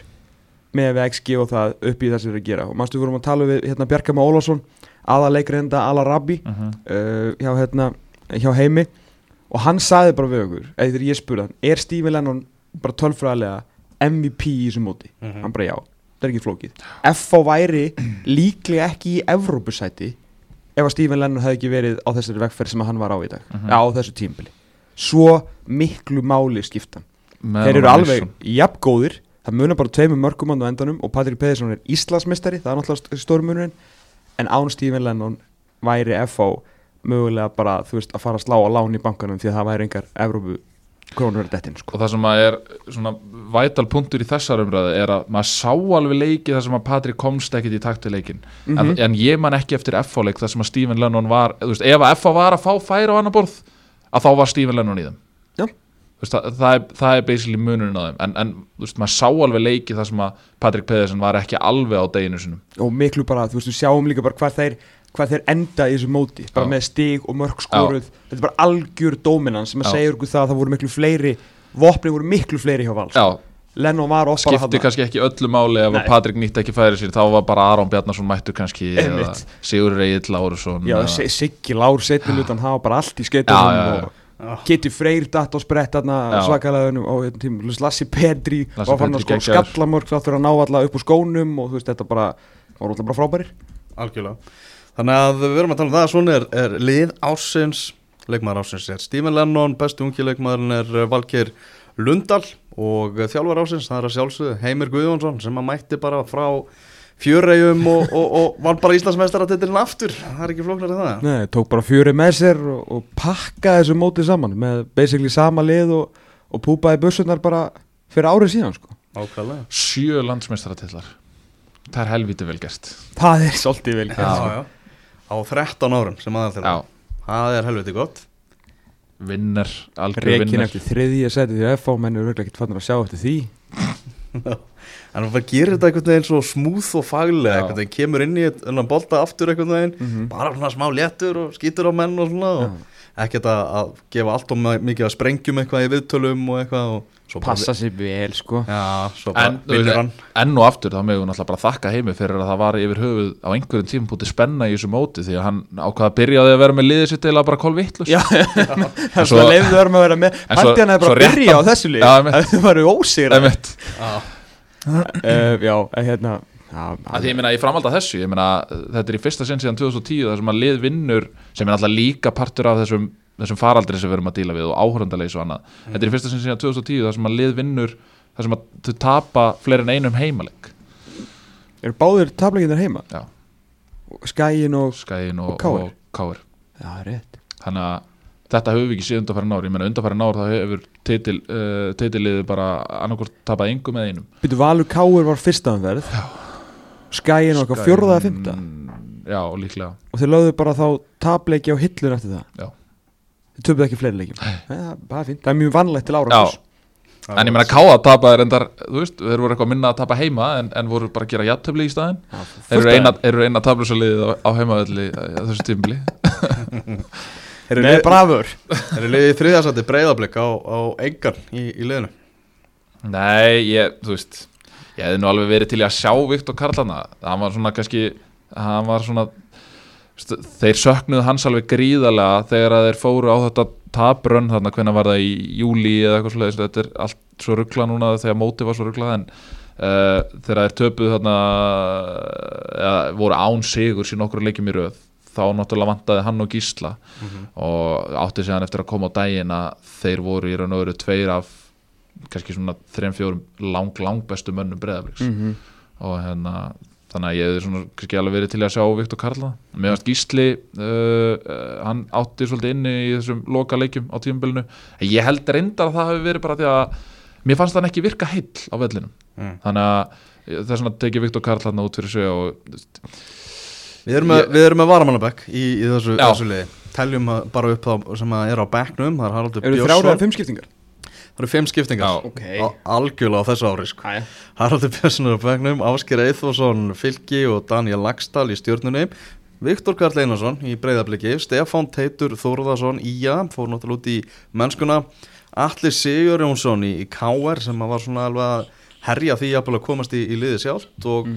[SPEAKER 3] með XG og það upp í það sem við erum að gera. Og mannstu vorum að tala við hérna Bjarkama Ólafsson aðaleikreynda Ala Rabbi
[SPEAKER 2] uh -huh.
[SPEAKER 3] uh, hjá, hérna, hjá heimi og hann sagði bara við okkur eða ég spurði hann, er Stephen Lennon bara tölfræðilega MVP í þessu móti
[SPEAKER 1] Mhm.
[SPEAKER 3] hann bara já, það er ekki flókið FH væri líklega ekki í Evrópusæti ef að Stephen Lennon hefði ekki verið á þessari vegferð sem hann var á í dag
[SPEAKER 2] Mhm.
[SPEAKER 3] á þessu tímbili svo miklu máli skiptan þeir eru alveg jafngóðir það munar bara tveimur mörgum á endanum og Patrik Pedersen er Íslandsmeistari það er náttúrulega stórmunurinn en án Stephen Lennon væri FH mögulega bara þú veist að fara að slá á lán í bankanum því að það væri engar Evrópu krónur dettin sko.
[SPEAKER 2] og það sem að er svona vætal punktur í þessar umræðu er að maður sá alveg leiki þar sem að Patrik komst ekkit í takt við leikin
[SPEAKER 3] Mhm.
[SPEAKER 2] en, en ég man ekki eftir FH-leik þar sem að Stephen Lennon var, þú veist, ef að FH var að fá færi á annar borð, að þá var Stephen Lennon í þeim veist, það, það, er, það er basically munurinn á þeim en, en veist, maður sá alveg leiki þar sem að Patrik Pedersen var ekki alveg á deginu sinum
[SPEAKER 3] og miklu bara, þú veist, við sjáum líka bara hvað þeir hvað þeir enda í þessu móti bara
[SPEAKER 2] Já.
[SPEAKER 3] með stig og mörg skoruð þetta er bara algjör dóminans sem að segja okkur það að það voru miklu fleiri vopni voru miklu fleiri hjá Vals
[SPEAKER 2] Já,
[SPEAKER 3] Lennon var oft bara
[SPEAKER 2] skipti
[SPEAKER 3] þarna.
[SPEAKER 2] kannski ekki öllu máli ef
[SPEAKER 3] Nei.
[SPEAKER 2] Patrik nýtti ekki færi sér þá var bara Aron Bjarnason mættur kannski. Sigur Egil Lárusson
[SPEAKER 3] Já, Siggi Lár setni lutan hafa bara allt í
[SPEAKER 2] Já,
[SPEAKER 3] skeitunum
[SPEAKER 2] já, já.
[SPEAKER 3] og Kitty Freyr datt á sprett svakalega og tíma, Lassi Petri var fann að sko skallamörk þáttur að ná alla upp úr skónum og þú veist þetta bara var alltaf bara frábærir.
[SPEAKER 1] Algjörlega. Þannig að við erum að tala um það að svona er, er lið ársins, leikmaður ársins er Stephen Lennon, bestu ungi leikmaðurinn er Valgeir Lundal og þjálfar ársins, það er að sjálfsögðu Heimir Guðjónsson sem að mætti bara frá fjöregjum og, og, og var bara Íslandsmeistaratitilin aftur, það er ekki flóknar en það.
[SPEAKER 3] Nei, tók bara fjöri með sér og, og pakkaði þessu mótið saman með basically sama lið og, og púpaði bussunar bara fyrir árið síðan sko.
[SPEAKER 1] Ákvæðlega.
[SPEAKER 2] sjö landsmeistaratillar það er helviti vel gert
[SPEAKER 3] Það er svolítið vel
[SPEAKER 2] Já.
[SPEAKER 3] gert, sko.
[SPEAKER 1] já. Á 13 árum sem aðal þeirra.
[SPEAKER 2] já,
[SPEAKER 1] Það er helviti gott.
[SPEAKER 2] vinner, algjör
[SPEAKER 3] Rekin
[SPEAKER 2] vinner
[SPEAKER 3] eftir þriðja seti því að FH menn eru auðvitað ekkert fannir að sjá eftir því
[SPEAKER 1] en hann gerir þetta einhvern veginn svo smúð og faglega, einhvern veginn kemur inn í þennan bolta aftur einhvern veginn
[SPEAKER 3] Mhm.
[SPEAKER 1] bara svona smá léttur og skýtur á menn og svona og ekkert að, að gefa allt og mikið að sprengjum eitthvað í viðtölum og eitthvað og
[SPEAKER 3] Passa sér vel sko.
[SPEAKER 1] Já, svo bara
[SPEAKER 2] En,
[SPEAKER 1] hann.
[SPEAKER 2] enn og aftur þá megum við náttúrulega bara þakka heimi fyrir að það var yfir höfuð á einhverjum tímpúti spenna í þessu móti því að hann ákvaða að byrja á því að vera með liðið sitt eða bara kól vittlust
[SPEAKER 3] Já, það er
[SPEAKER 2] svo-
[SPEAKER 3] leifðu verðum að vera með
[SPEAKER 2] En
[SPEAKER 3] Partiðan er bara að byrja á
[SPEAKER 2] hann-
[SPEAKER 3] þessu lið
[SPEAKER 2] Já, einmitt.
[SPEAKER 3] að uh, Já, en hérna já,
[SPEAKER 2] að því ég meina ég framhald að þessu meina þetta er í fyrsta sinn síðan 2010 þar sem að lið vinnur sem er alltaf líka partur af þessum, þessum faraldri sem við erum að díla við og áhörandalegs og annað. Þetta er í fyrsta sinn síðan 2010 þar sem að lið vinnur þar sem að þau tapa fleiri en einum heimaleg
[SPEAKER 3] Eru báðir tableginir heima?
[SPEAKER 2] Já.
[SPEAKER 3] Skæin og
[SPEAKER 2] og,
[SPEAKER 3] Og KR Já, rétt.
[SPEAKER 2] Þannig að þetta höfum við ekki séð undanfæri nári ég meina undanfæri nári þá hefur titil, uh, titiliðið bara annarkort tapað engum eða einum.
[SPEAKER 3] Býtu Valur Káur var fyrsta umverð Skæin og okkar fjórða eða fymta
[SPEAKER 2] já líklega.
[SPEAKER 3] Og þeir lögðu bara þá tableiki á hillur eftir það?
[SPEAKER 2] Já.
[SPEAKER 3] Þeir töfðu ekki fleiri leikjum? Nei, það er er mjög vannlegt til árangurs
[SPEAKER 2] en ég meina Káa tapaði reyndar þú veist, þeir voru eitthvað minna að tapa heima en, en voru bara að gera játtöfli í staðinn.
[SPEAKER 3] Já,
[SPEAKER 2] Þeir eru eina, eina tablusaliðið á, á heimavelli á þessu tímli
[SPEAKER 1] Eru
[SPEAKER 3] Nei,
[SPEAKER 1] lið-
[SPEAKER 3] bravur?
[SPEAKER 1] Eru liðið í þriðasætti breyðablik á, á engan í, í liðinu?
[SPEAKER 2] Nei, ég, þú veist Ég hefði nú alveg verið til að sjá Viktor Karlana Hann var svona kannski Hann var svona Þeir söknuðu hans alveg gríðarlega Þegar að þeir fóru á þetta tabrönn Þannig hvernig var það í júli eða eitthvað svoleiðis. Þetta er allt svo ruggla núna Þegar mótið var svo ruggla En uh, þegar þeir töpuðu þarna eða, Voru án sigur sín okkur leikjum í röð Þá náttúrulega vantaði hann og Gísla. Og átti sig hann eftir að koma á daginn Að þeir voru í raun og veru tveir af kannski svona 3-4 lang, lang bestu mönnum breðabliks
[SPEAKER 3] Mhm.
[SPEAKER 2] og hérna þannig að ég hefði svona kannski alveg verið til að sjá Viktor Karla varst Gísli uh, uh, hann átti svolítið inni í þessum loka leikjum á tímabilinu. En ég held reyndar að það hefði verið bara því að mér fannst hann ekki virka heill á vellinum.
[SPEAKER 1] Mm.
[SPEAKER 2] þannig að þess vegna tekið Viktor Karla út fyrir sig og
[SPEAKER 1] Við erum með,
[SPEAKER 2] Ég-
[SPEAKER 1] við erum með varamannabæk í, í þessu, þessu liði Teljum að bara upp þá sem að er á bekknum Það er Haraldur
[SPEAKER 3] Eru þrjára
[SPEAKER 1] Björnsson
[SPEAKER 3] eða fimm skiptingar?
[SPEAKER 1] Það eru fimm skiptingar
[SPEAKER 2] Já.
[SPEAKER 3] Ok.
[SPEAKER 1] Á- Algjörlega á þessu ári sko. Haraldur Björnsson er á bekknum Ásker Eithvarsson Fylki og Daniel Lagstall í stjórnunni Viktor Karl Einarsson í breyðabliki Stefán Teitur Þórðarsson Ía fór náttúrulega út í mennskuna Atli Sigur Jónsson í, í KR sem var svona alveg að herja því að komast í, í liði sjálft og,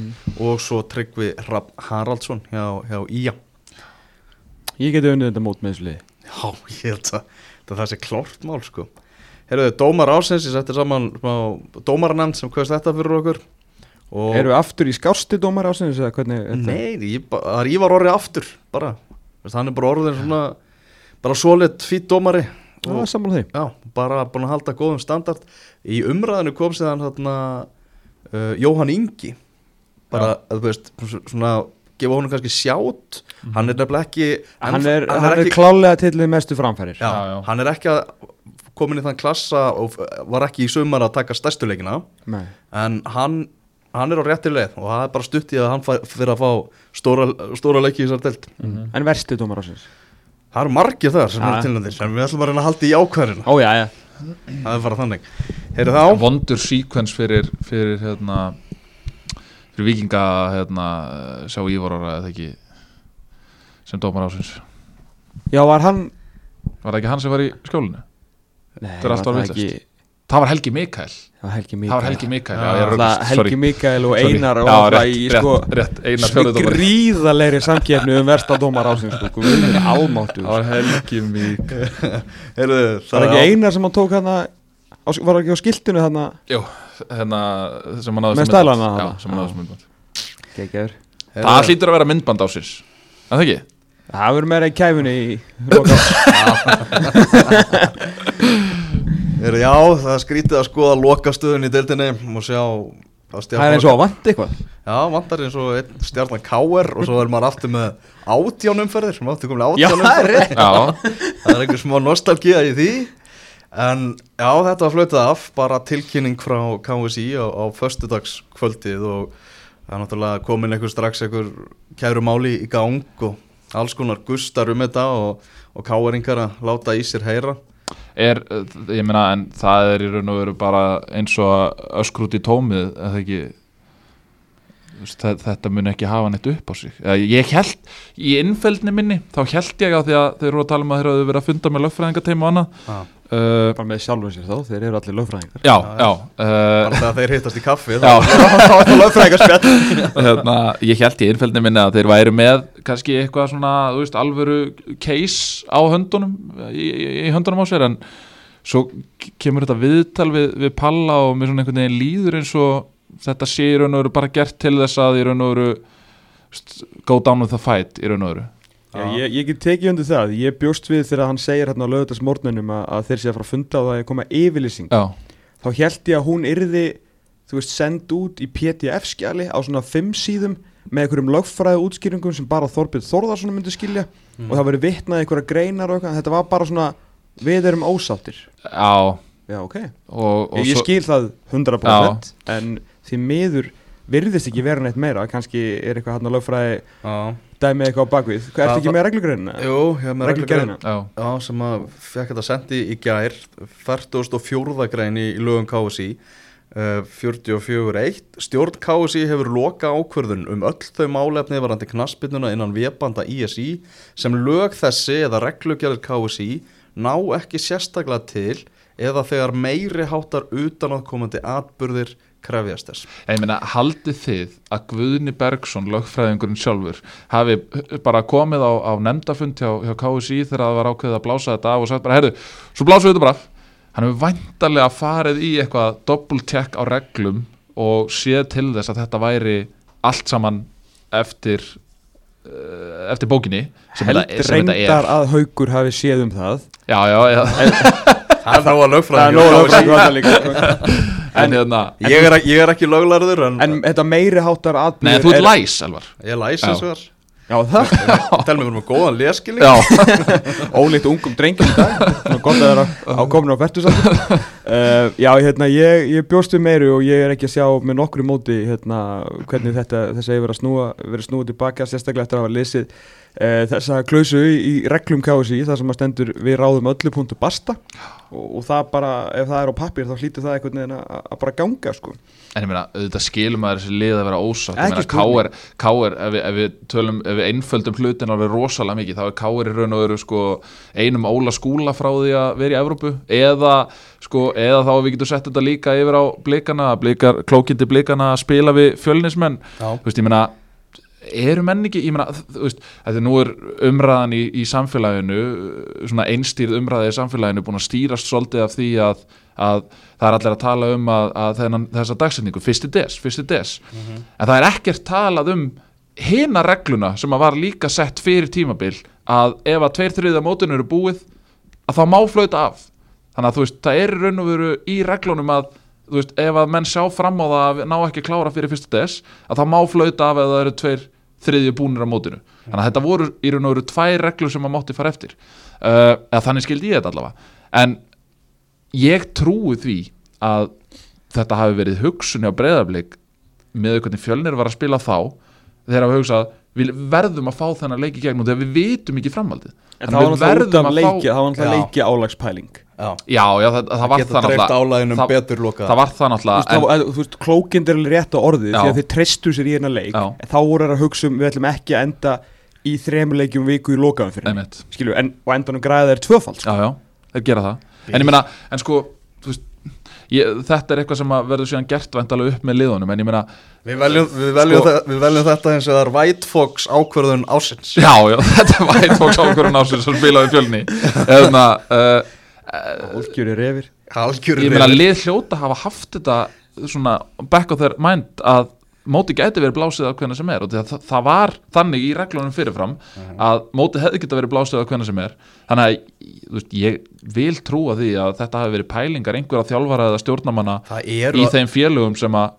[SPEAKER 1] og svo Tryggvi Haraldsson hjá, hjá Ía.
[SPEAKER 3] Ég geti unnið þetta mót með þessu liði.
[SPEAKER 1] Já, ég held að, að það sé klárt mál sko. Herruðu, dómar ásins, ég setti saman dómarnefnd sem hverst þetta fyrir okkur og
[SPEAKER 3] Eru við aftur í skásti dómar er þetta?
[SPEAKER 1] Nei, ég, það er Ívar orðið aftur bara, er bara orðin svona bara svoleitt fýtt dómari.
[SPEAKER 3] Já,
[SPEAKER 1] og
[SPEAKER 3] sammála því.
[SPEAKER 1] Já, bara búin að halda góðum standard. Í umræðinu kom séðan þarna uh, Jóhann Ingi. Bara, að, þú veist, svona gefa honum kannski sjátt hann er nefnilega ekki
[SPEAKER 3] Hann er,
[SPEAKER 1] hann
[SPEAKER 3] hann er
[SPEAKER 1] ekki,
[SPEAKER 3] klálega tillið mestu framfærir
[SPEAKER 1] já,
[SPEAKER 2] Já, já.
[SPEAKER 1] hann er ekki að komin í þann klassa og var ekki í sumar að taka stærstuleikina
[SPEAKER 3] Nei.
[SPEAKER 1] En hann, hann er á rétti leið og það er bara stutt í að hann fyrir að fá stóra, stóra leiki í þessar delt
[SPEAKER 3] En versti dómar ásins?
[SPEAKER 1] Það eru margir þar sem eru tilnæðir sem við ætlum að reyna að halda í
[SPEAKER 3] já
[SPEAKER 1] það er bara þannig. Heyrðu þá,
[SPEAKER 2] vondur sequence fyrir, fyrir hérna fyrir vikinga hérna, sjá Ívar ára eða ekki sem dómar ásins
[SPEAKER 3] Já, var hann
[SPEAKER 2] var það ekki hann sem var í skjólinu?
[SPEAKER 3] Nei,
[SPEAKER 2] Þetta er allt
[SPEAKER 3] var
[SPEAKER 2] orðið
[SPEAKER 3] það
[SPEAKER 2] var Helgi Mikael.
[SPEAKER 3] Það var Helgi Mikael
[SPEAKER 2] það var Helgi Mikael, er
[SPEAKER 3] Mikael og. Einar og
[SPEAKER 2] Já,
[SPEAKER 3] það
[SPEAKER 2] rétt,
[SPEAKER 3] í sko
[SPEAKER 2] rétt, Einar
[SPEAKER 3] gríðalegri samkeppni um versta dómar ásins sko, Guð minn almáttu
[SPEAKER 2] það var Helgi Mikael.
[SPEAKER 1] Heyrðu,
[SPEAKER 3] Það var ekki Einar sem hann tók hann Var ekki á skiltinu
[SPEAKER 2] hérna
[SPEAKER 3] stælana
[SPEAKER 2] Já,
[SPEAKER 3] þarna?
[SPEAKER 2] sem hann sem myndband. Það hlýtur að vera myndband ásins Er það ekki?
[SPEAKER 3] Það verður meira í kæfunni í
[SPEAKER 1] heyrðu, já, það er skrítið að skoða lokastöðun í deildinni. Og sjá að
[SPEAKER 3] Það er eins og að vant eitthvað.
[SPEAKER 1] Já, vantar eins og einn stjarnan K.R. og svo er maður aftur með átjánumferðir sem áttu komin
[SPEAKER 3] Já, það er
[SPEAKER 1] átjánumferðir
[SPEAKER 3] rétt.
[SPEAKER 2] Já,
[SPEAKER 1] það er einhver smá nostalgía í því. En já, þetta var flautað af bara tilkynning frá KSI á, á föstudagskvöldið og það er náttúrulega komin einhver strax einhver kæru máli í gang og alls konar gustar um þetta og, og K.R.ingar að láta í sér heyra
[SPEAKER 2] er, uh, ég meina, en það er í raun og veru bara eins og öskur út í tómið, eða ekki? Þetta mun ekki hafa neitt upp á sig. Ég held, í innfældni minni þá held ég að því að þeir eru að tala um að þeir eru verið að funda með lögfræðingateim og annað.
[SPEAKER 1] Ah.
[SPEAKER 2] Uh,
[SPEAKER 3] bara með sjálfum sér þá, þeir eru allir lögfræðingar.
[SPEAKER 2] Já, já uh,
[SPEAKER 1] bara þegar þeir hittast í kaffi
[SPEAKER 3] þá er það lögfræðingarspjall
[SPEAKER 2] hérna, ég held í innfældni minni að þeir væri með kannski eitthvað svona, þú veist, alvöru case á höndunum í, í, höndunum á sér en svo kemur þetta viðtal við, við Palla og mér svona einhvern veginn líður eins og þetta sé í raun og veru bara gert til þess að í raun og veru go down with the fight í raun og veru
[SPEAKER 3] Já, ég, ég get tekið undir það, ég bjóst við þegar hann segir hérna á lögutarsmórnunum að, að þeir sé að fara að funda og það er koma yfirlýsing.
[SPEAKER 2] Já,
[SPEAKER 3] þá held ég að hún yrði þú veist, send út í PDF-skjali á svona fimm síðum með einhverjum lögfræðu útskýringum sem bara Þorbjörn Þórðarsson myndi skilja
[SPEAKER 1] Mm.
[SPEAKER 3] og það verið vitnað einhverja greinar og eitthvað, þetta var bara svona við erum ósáttir.
[SPEAKER 2] Já.
[SPEAKER 3] Já, ok,
[SPEAKER 2] og, og
[SPEAKER 3] ég, ég
[SPEAKER 2] svo,
[SPEAKER 3] skil það 100% en því miður virðist ekki vera neitt meira. Kannski er eitthvað hann að lögfræði
[SPEAKER 1] Já,
[SPEAKER 3] dæmi eitthvað á bakvið, hvað
[SPEAKER 1] Já,
[SPEAKER 3] ertu ekki með reglugreinina?
[SPEAKER 1] jú, ég hef með Reglugerðina?
[SPEAKER 2] já,
[SPEAKER 1] sem að fekk þetta sendi í gær 44. grein í, lögum KSI uh, 44.1 Stjórn KSI hefur loka ákvörðun um öll þau málefni varandi knaspinuna innan vébanda ISI sem lög þessi eða reglugerðir KSI ná ekki sérstaklega til eða þegar meiri háttar utanaðkomandi atburðir krefjast þess.
[SPEAKER 2] Ég meina, haldið þið að Guðni Bergson, lögfræðingurinn sjálfur hafi bara komið á, á nefndafund hjá, hjá KSI þegar það var ákveðið að blása þetta af og sagt bara, heyrðu, svo blásum við þetta bara af." hann hefur væntarlega farið í eitthvað doppeltjekk á reglum og séð til þess að þetta væri allt saman eftir uh, eftir bókinni sem
[SPEAKER 3] Held
[SPEAKER 2] þetta, sem þetta
[SPEAKER 3] reyndar að haugur hafi séð um það.
[SPEAKER 2] Já, já, já,
[SPEAKER 1] Það er nóg að
[SPEAKER 3] Það. Er
[SPEAKER 1] lögfræðingur
[SPEAKER 3] nóg að
[SPEAKER 1] KSI.
[SPEAKER 3] lögfræðingar líka sko.
[SPEAKER 2] en hérna
[SPEAKER 1] Ég er, ég er ekki löglarður en,
[SPEAKER 3] En þetta meiri háttar atbyrður
[SPEAKER 2] nei, þú ert læs, Elvar.
[SPEAKER 1] Ég læs
[SPEAKER 2] Já.
[SPEAKER 1] eins og þar
[SPEAKER 3] Já, það
[SPEAKER 1] Tel mér með góðan leskilning
[SPEAKER 2] já,
[SPEAKER 3] Ólíkt ungum drengjum í dag. Að það er á færtusaldur uh, Já, hérna, ég, ég bjóst við meiru og ég er ekki að sjá með nokkru móti hérna, hvernig þetta, þessi hefur verið að snúa verið snúa tilbaka, sérstaklega eftir að hafa lesið uh, þessa klausu í, í reglum KSI, það sem að stendur við ráðum öllu punktu basta og, og það bara, ef það er á pappir þá hlýtur það einhvern veginn að, að bara ganga sko.
[SPEAKER 2] En ég meina, auðvitað skilum maður þessi lið að vera ósátt Ég meina. K.R. K.R. Ef, við- ef við tölum, ef við einföldum hlutin alveg rosalega mikið, þá er K.R. í raun og veru sko, einum Óla skúla frá því að vera í Evrópu eða, sko, eða þá við getum sett þetta líka yfir á blikana, blikar, klókindi blikana að spila við fjölnismenn. Þú veist, ég meina eru menn ekki, ég meina, þú veist þetta nú er umræðan í, í samfélaginu svona einstýrð umræði í samfélaginu búin að stýrast svolítið af því að, að það er allir að tala um að, að þennan, þessa dagsetningu, fyrsti des, fyrsti des. En það er ekkert talað um hina regluna sem að var líka sett fyrir tímabil að ef að tveir þriða mótinu eru búið að þá má flauta af þannig að þú veist, það er raun og veru í reglunum að þú veist, ef að menn sjá fram á það að ná ekki að klára fyrir fyrsta des að þá má flauta af ef það eru tveir þriðju búnir á mótinu. Þannig að þetta voru í raun og veru tvær reglur sem að mátti fara eftir. Uh, eða þannig skildi ég þetta allavega. En ég trúi því að þetta hafi verið hugsunni á breyðarblik með hvernig fjölnir var að spila þá þegar hafa hugsað við verðum að fá þennan leiki gegn og þegar við vitum ekki framhaldið.
[SPEAKER 3] En það var náttúrulega
[SPEAKER 2] að
[SPEAKER 3] leiki, það var
[SPEAKER 1] Já. Já,
[SPEAKER 2] það, það var það náttúrulega
[SPEAKER 1] álæginum
[SPEAKER 2] það,
[SPEAKER 1] betur lokað
[SPEAKER 2] það var það
[SPEAKER 3] Þú veist,
[SPEAKER 2] náttúrulega
[SPEAKER 3] það, þú veist, klókind er alveg rétt á orðið
[SPEAKER 2] Já.
[SPEAKER 3] því að þeir treystu sér í hérna leik
[SPEAKER 2] Já.
[SPEAKER 3] en þá voru þeir að hugsa um við ætlum ekki að enda í þremur leikjum viku í lokaðum fyrir skilju, en og endanum græða þeir tvöfald sko.
[SPEAKER 2] Já, já, þeir gera það En ég meina, en sko þú veist, ég, Þetta er eitthvað sem að verður síðan gert væntalega upp með liðunum En ég meina,
[SPEAKER 1] Við veljum, við, veljum
[SPEAKER 2] Sko-
[SPEAKER 1] þe- við veljum þetta eins og það er White Fox ákvörðun ásins
[SPEAKER 2] já, já, þetta var einn fólks ákvörðun ásins sem spilaði fjölni Eðna, uh,
[SPEAKER 3] Úlfgjöri refir.
[SPEAKER 1] Algjörur
[SPEAKER 2] Ég meina, lið hljóta hafa haft þetta svona back of their mind að móti gæti verið blásið af hvernig sem er. Og það, það var þannig í reglunum fyrirfram að móti hefði geta verið blásið af hvernig sem er. Þannig að veist, ég vil trúa því að þetta hafi verið pælingar einhverja þjálfara eða stjórnamanna í þeim félögum sem að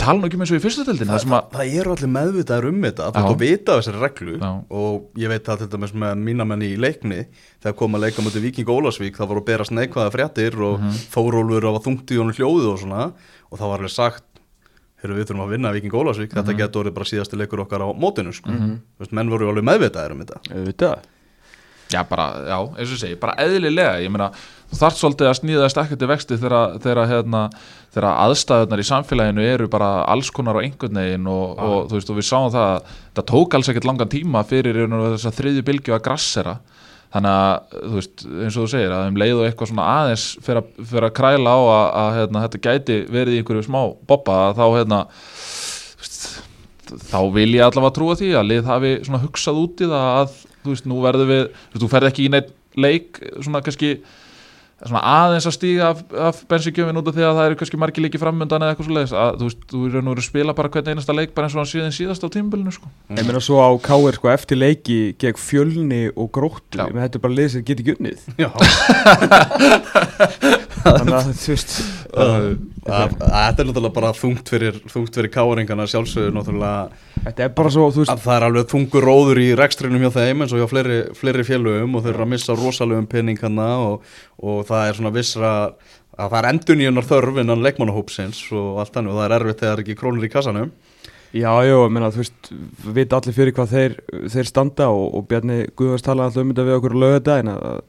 [SPEAKER 2] tala nú ekki með svo í fyrstu deildin það
[SPEAKER 1] það, eru allir meðvitaður um þetta þú vita af þessari reglu
[SPEAKER 2] Já.
[SPEAKER 1] og ég veit að þetta með, með mína menni í leikni þegar kom að leika mútið Viking Ólasvík það voru að berast neikvæða fréttir og mm
[SPEAKER 2] Mhm.
[SPEAKER 1] -hmm. Þórólfur á að þungti í honum hljóðu og svona og það var alveg sagt Heru, við þurfum að vinna Viking Ólasvík,
[SPEAKER 2] Mhm.
[SPEAKER 1] þetta getur orðið bara síðasti leikur okkar á mótinu sko. mm -hmm. Menn voru alveg meðvitaður um þetta
[SPEAKER 2] Já, bara, já, eins og segi, bara eðlilega ég meina, þú þarf svolítið að sníða stakkandi vexti þegar, hérna, aðstæðunar í samfélaginu eru bara alls konar á einhvern veginn og,
[SPEAKER 1] Já.
[SPEAKER 2] og þú veist, og við sáum það að það tók alls ekkert langan tíma fyrir í veru þessa þriðju bylgju að grassera þannig að, þú veist, eins og þú segir að um leið og eitthvað svona aðeins fyrir að, að kræla á að, að hérna, þetta gæti verið í einhverju smá boppa þá, hérna, þú veist, þá vil ég allavega trúa því að lið hafi svona hugsað út í það að þú veist, nú verður við, þú veist, þú ferð ekki í neitt leik, svona kannski svona aðeins að stíga af, af bensíkjöfin út af því að það eru kannski margir leiki framöndan eða eitthvað svo leiðis, að þú veist, þú er nú að spila bara hvern einasta leik bara eins og hann síðan síðast á tímabilinu sko.
[SPEAKER 3] Ég meina svo á K.R. sko eftir leiki gegn fjölni og gróttu. Ég meina þetta er bara lið sem get ekki unnið
[SPEAKER 1] Já,
[SPEAKER 3] Þannig að þú veist
[SPEAKER 1] þetta er náttúrulega bara þungt fyrir, þungt fyrir káringana sjálfsögur náttúrulega
[SPEAKER 3] Þetta er bara svo, þú veist
[SPEAKER 1] að það er alveg þungur róður í rekstrinum hjá þeim eins og hjá fleiri, fleiri félögum og þeir eru að missa rosalegum penning hana og, og það er svona vissra að það er endunýjunar þörf innan leikmannahópsins og allt þannig og það er erfitt þegar það er ekki krónur í kassanum
[SPEAKER 3] Já, já, ég meina, þú veist, við veit allir fyrir hvað þeir, þeir standa og, og Bjarni Guðvars talaði alltaf um þetta við okkur að löga þetta en að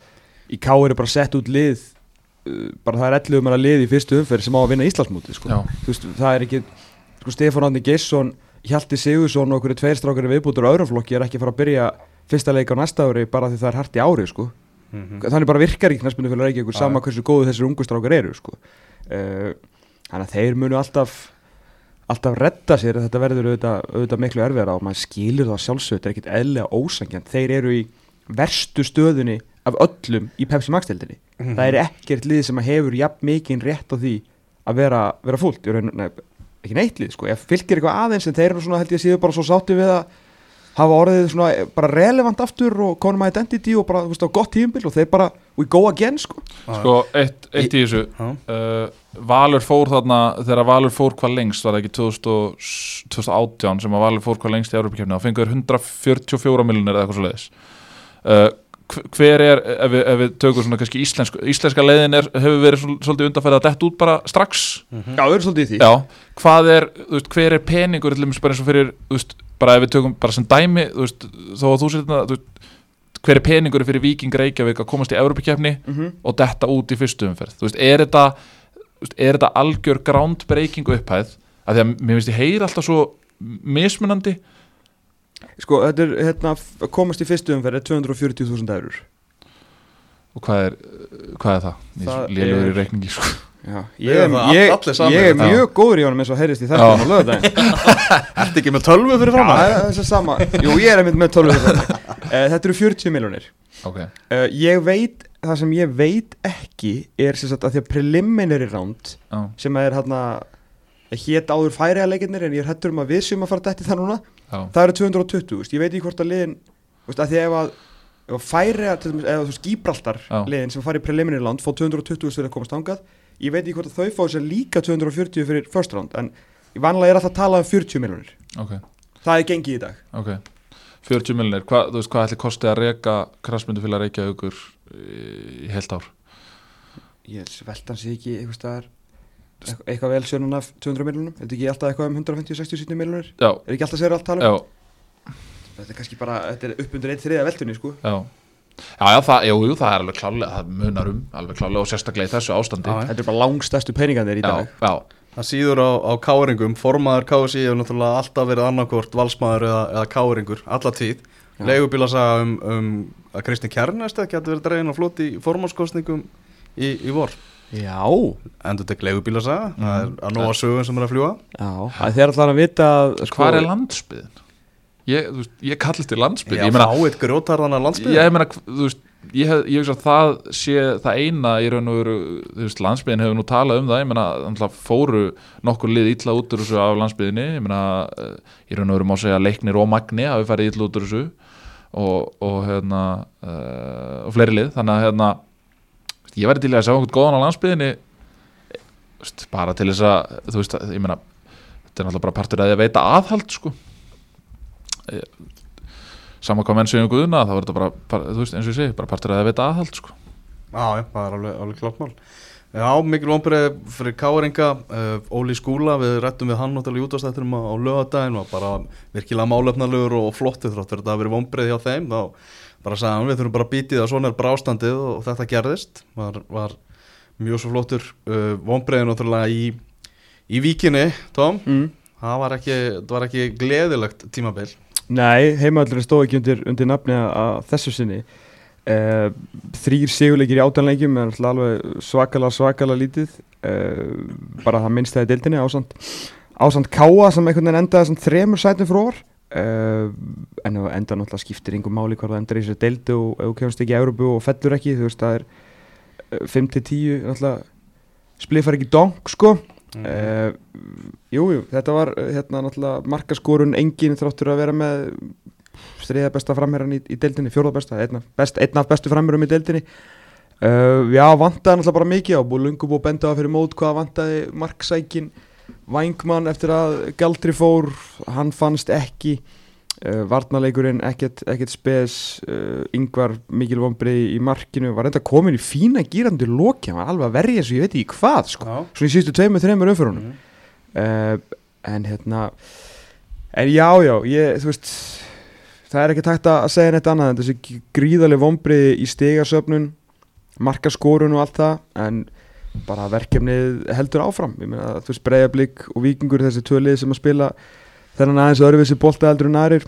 [SPEAKER 3] í K er bara sett út lið uh, bara það er 11 um að lið í fyrstu umferð sem á að vinna Íslandsmóti, sko
[SPEAKER 2] Já.
[SPEAKER 3] þú veist, það er ekki, sko, Stefán Andi Geisson Hjalti Sigursson og okkur tveir strákar í viðbútur á öðrum flokki er ekki að fara að byrja fyrsta leik á næsta ári bara því það er hart í ári, sko þannig bara virkar ekki knæspunni fyrir Reykjavíkur
[SPEAKER 1] Já.
[SPEAKER 3] sama hversu góðu þessir ungu strákar eru sko. uh, þannig að þeir munu alltaf alltaf redda sér þetta verður auðvitað, auðvitað miklu erfiðara og maður skilur það sjálfsög þetta er ekkit eðlega ósangjant þeir eru í verstu stöðunni af öllum í Pepsi Max deildinni
[SPEAKER 1] Mhm.
[SPEAKER 3] það er ekkert lið sem hefur jafn mikinn rétt á því að vera, vera fúlt Í nei, ekki neitt lið sko, ef fylgir eitthvað aðeins en þeir eru svona held ég síður bara svo sátti við að hafa orðið svona eh, bara relevant aftur og konum að identity og bara þú veist á gott tíumbil og þeir bara we go again sko.
[SPEAKER 2] Sko, eitt, eitt í þessu. Uh, Valur fór þarna þegar Valur fór hvað lengst var það ekki 2000, og- 2018 sem að Valur fór hvað lengst í Európa-kefni þá fengur 144 miljonir eða eitthvað svo leiðis uh, hv- hver er ef við, ef við tökum svona kannski íslensk, íslenska leiðin er, hefur verið svol- svolítið undanfærið að detta út bara strax?
[SPEAKER 3] Já, þau eru svolítið í því.
[SPEAKER 2] Já, hvað er, þú veist, hver er peningur til dæmis bara eins og fyrir, þú veist, bara ef við tökum bara sem dæmi, þú veist, þó að þú sér þetta, þú veist, hver er peningur fyrir Víking Reykjavík að komast í Európa-kefni
[SPEAKER 3] mm
[SPEAKER 2] og detta út í fyrstu umferð? Þú veist, er þetta, þú veist, er þetta algjör groundbreaking upphæð? Af því að mér finnst ég heyra alltaf svo mismunandi
[SPEAKER 3] Sko, þetta er hérna komast í fyrstu umferð er 240.000 eurur
[SPEAKER 2] og hvað er, hvað er það?
[SPEAKER 3] Það
[SPEAKER 2] lélugur
[SPEAKER 3] er-
[SPEAKER 2] í reikningi sko.
[SPEAKER 3] Já, ég, ég,
[SPEAKER 1] saman.
[SPEAKER 3] ég er
[SPEAKER 2] Já.
[SPEAKER 3] mjög góður í honum eins og heyrist í
[SPEAKER 2] Já.
[SPEAKER 3] þetta á lögadaginn
[SPEAKER 1] Ertu ekki með tölvu fyrir
[SPEAKER 3] Já,
[SPEAKER 1] fram
[SPEAKER 3] það er þess að sama Jú, ég er einmitt með 12 uh, Þetta eru 40 miljonir
[SPEAKER 2] ok,
[SPEAKER 3] uh, Ég veit, það sem ég veit ekki er sem sagt að því að preliminary round
[SPEAKER 2] já,
[SPEAKER 3] sem er hérna hét áður færiða leikirnir en ég er hættur um að við sem að fara dætt í það núna
[SPEAKER 2] já,
[SPEAKER 3] það eru 220, veist, ég veit ekki hvort að liðin veist, að því að ef að, ef að færiða til dæmis, ef þú veist Gíbraltar
[SPEAKER 2] Já.
[SPEAKER 3] liðin sem fara í preliminary round fá 220 fyrir að komast ángað ég veit ekki hvort að þau fá sér líka 240 fyrir first round en vanlega er að tala um 40 miljonir
[SPEAKER 2] ok,
[SPEAKER 3] það er gengið í dag.
[SPEAKER 2] Ok. 40 miljonir, hvað, þú veist, hvað ætli kosti að reka krassmyndu fyrir að reykja ykkur í heilt ár?
[SPEAKER 3] Ég velta hans ekki eitthvað staðar eitthvað, vel sjönunar af 200 miljonum er þetta ekki alltaf eitthvað um 150-60-70 miljonir
[SPEAKER 2] já,
[SPEAKER 3] er ekki alltaf sér allt tala um
[SPEAKER 2] já,
[SPEAKER 3] þetta er kannski bara, þetta er upp undir eitt þriða veltunni sko.
[SPEAKER 2] Já. Já, já, það, jú, jú, það er alveg klálega, það munar um, alveg klálega og sérstaklega í þessu ástandi.
[SPEAKER 1] Já,
[SPEAKER 3] þetta er bara langstæstu peningarnir í dag.
[SPEAKER 2] já,
[SPEAKER 1] Það síður á, á káringum, formaður KSI hefur náttúrulega alltaf verið annarkort valsmaður eða, eða káringur, alla tíð.
[SPEAKER 3] Já.
[SPEAKER 1] Leigubíla sagði um, um að Kristi Kjarnæst
[SPEAKER 3] já,
[SPEAKER 1] Endur tek leigubíla sagði, það er
[SPEAKER 2] Mhm.
[SPEAKER 1] að nóga sögum sem er að fljúa
[SPEAKER 3] já, það er alltaf að vita að, sko,
[SPEAKER 2] Hvar er landsbyðin? Ég, veist, ég kalli til landsbyðin
[SPEAKER 1] Já,
[SPEAKER 2] Ég meina,
[SPEAKER 1] fáið grjótarðana landsbyggð
[SPEAKER 2] ég meina, þú veist Ég, hef, ég hugsa að það sé það eina í raun og veru, þú veist, landsbyðin hefur nú talað um það, ég meina, þannig að fóru nokkur lið illa út úr þessu af landsbyðinni, ég meina, eh, í raun og veru má segja leiknir og magni hafi farið illa út úr þessu og, og hérna, uh, og fleiri lið, þannig að hérna, ég væri til að sjá einhvern góðan á landsbyðinni, bara til þess að, þú veist, ég meina, þetta er náttúrulega bara partur að að veita aðhald, sko, sama hvað menn segjum um guðuna þá er þetta bara, þú veist, eins og ég segi, bara partur að það veita aðhald, sko.
[SPEAKER 1] Já, já, það er alveg, alveg klart mál Já, mikil vonbreið fyrir Káringa uh, Óli Skúla, við rættum við hann náttúrulega í útastættinum á, lögadaginn og bara virkilega málefnalegur og flottu þrátt fyrir þetta að vera vonbreið hjá þeim þá, bara sagði hann við þurfum bara að býtið að svona er bara ástandið og þetta gerðist. Var, var mjög svo flottur uh, vonbreiðin náttúrulega í, í víkinni Tom,
[SPEAKER 3] mm.
[SPEAKER 1] það var ekki, það var ekki gleðilegt tímabil.
[SPEAKER 3] Nei, heimavöldurinn stóð ekki undir, undir nafni að þessu sinni. Uh, Þrýr sigurleikir í áttanleikjum er náttúrulega alveg svakalega svakalega lítið. Uh, bara það minnst það í deildinni ásand ásand Káa sem einhvern veginn endaði þremur sætum frá orð uh, en það enda náttúrulega skiptir einhver máli hvað það endar í þessu deildu og þú kemst ekki í Európu og fellur ekki þú veist það er uh, 5-10 náttúrulega spliffar ekki dong sko.
[SPEAKER 1] Mm.
[SPEAKER 3] Uh, jú, jú, þetta var hérna náttúrulega markaskorun engin þráttur að vera með þriða besta framherran í, í deildinni, fjórða besta einn af, best, einn af bestu framherrum í deildinni. Uh, já, vantaði náttúrulega bara mikið á búið lungum og benda á fyrir mót hvað vantaði marksækin Vængmann eftir að Galdri fór hann fannst ekki uh, varnarleikurinn ekkert, ekkert spes uh, yngvar mikil vombrið í markinu var reynda komin í fína gýrandi loki, hann var alveg að verja þessu, ég veit ekki hvað sko
[SPEAKER 1] Já.
[SPEAKER 3] svona í síðustu tveimur, þreimur umfyrunum
[SPEAKER 1] Mm.
[SPEAKER 3] uh, en hérna en já, já, ég, þú veist það er ekki takt að segja neitt annað en þessi gríðarlega vombriði í stegasöfnun markaskorun og allt það en bara verkefnið heldur áfram ég meina, þú veist, breyðablík og vikingur þessi tvö lið sem að spila þennan aðeins öðruvísi bolta heldur en aðrir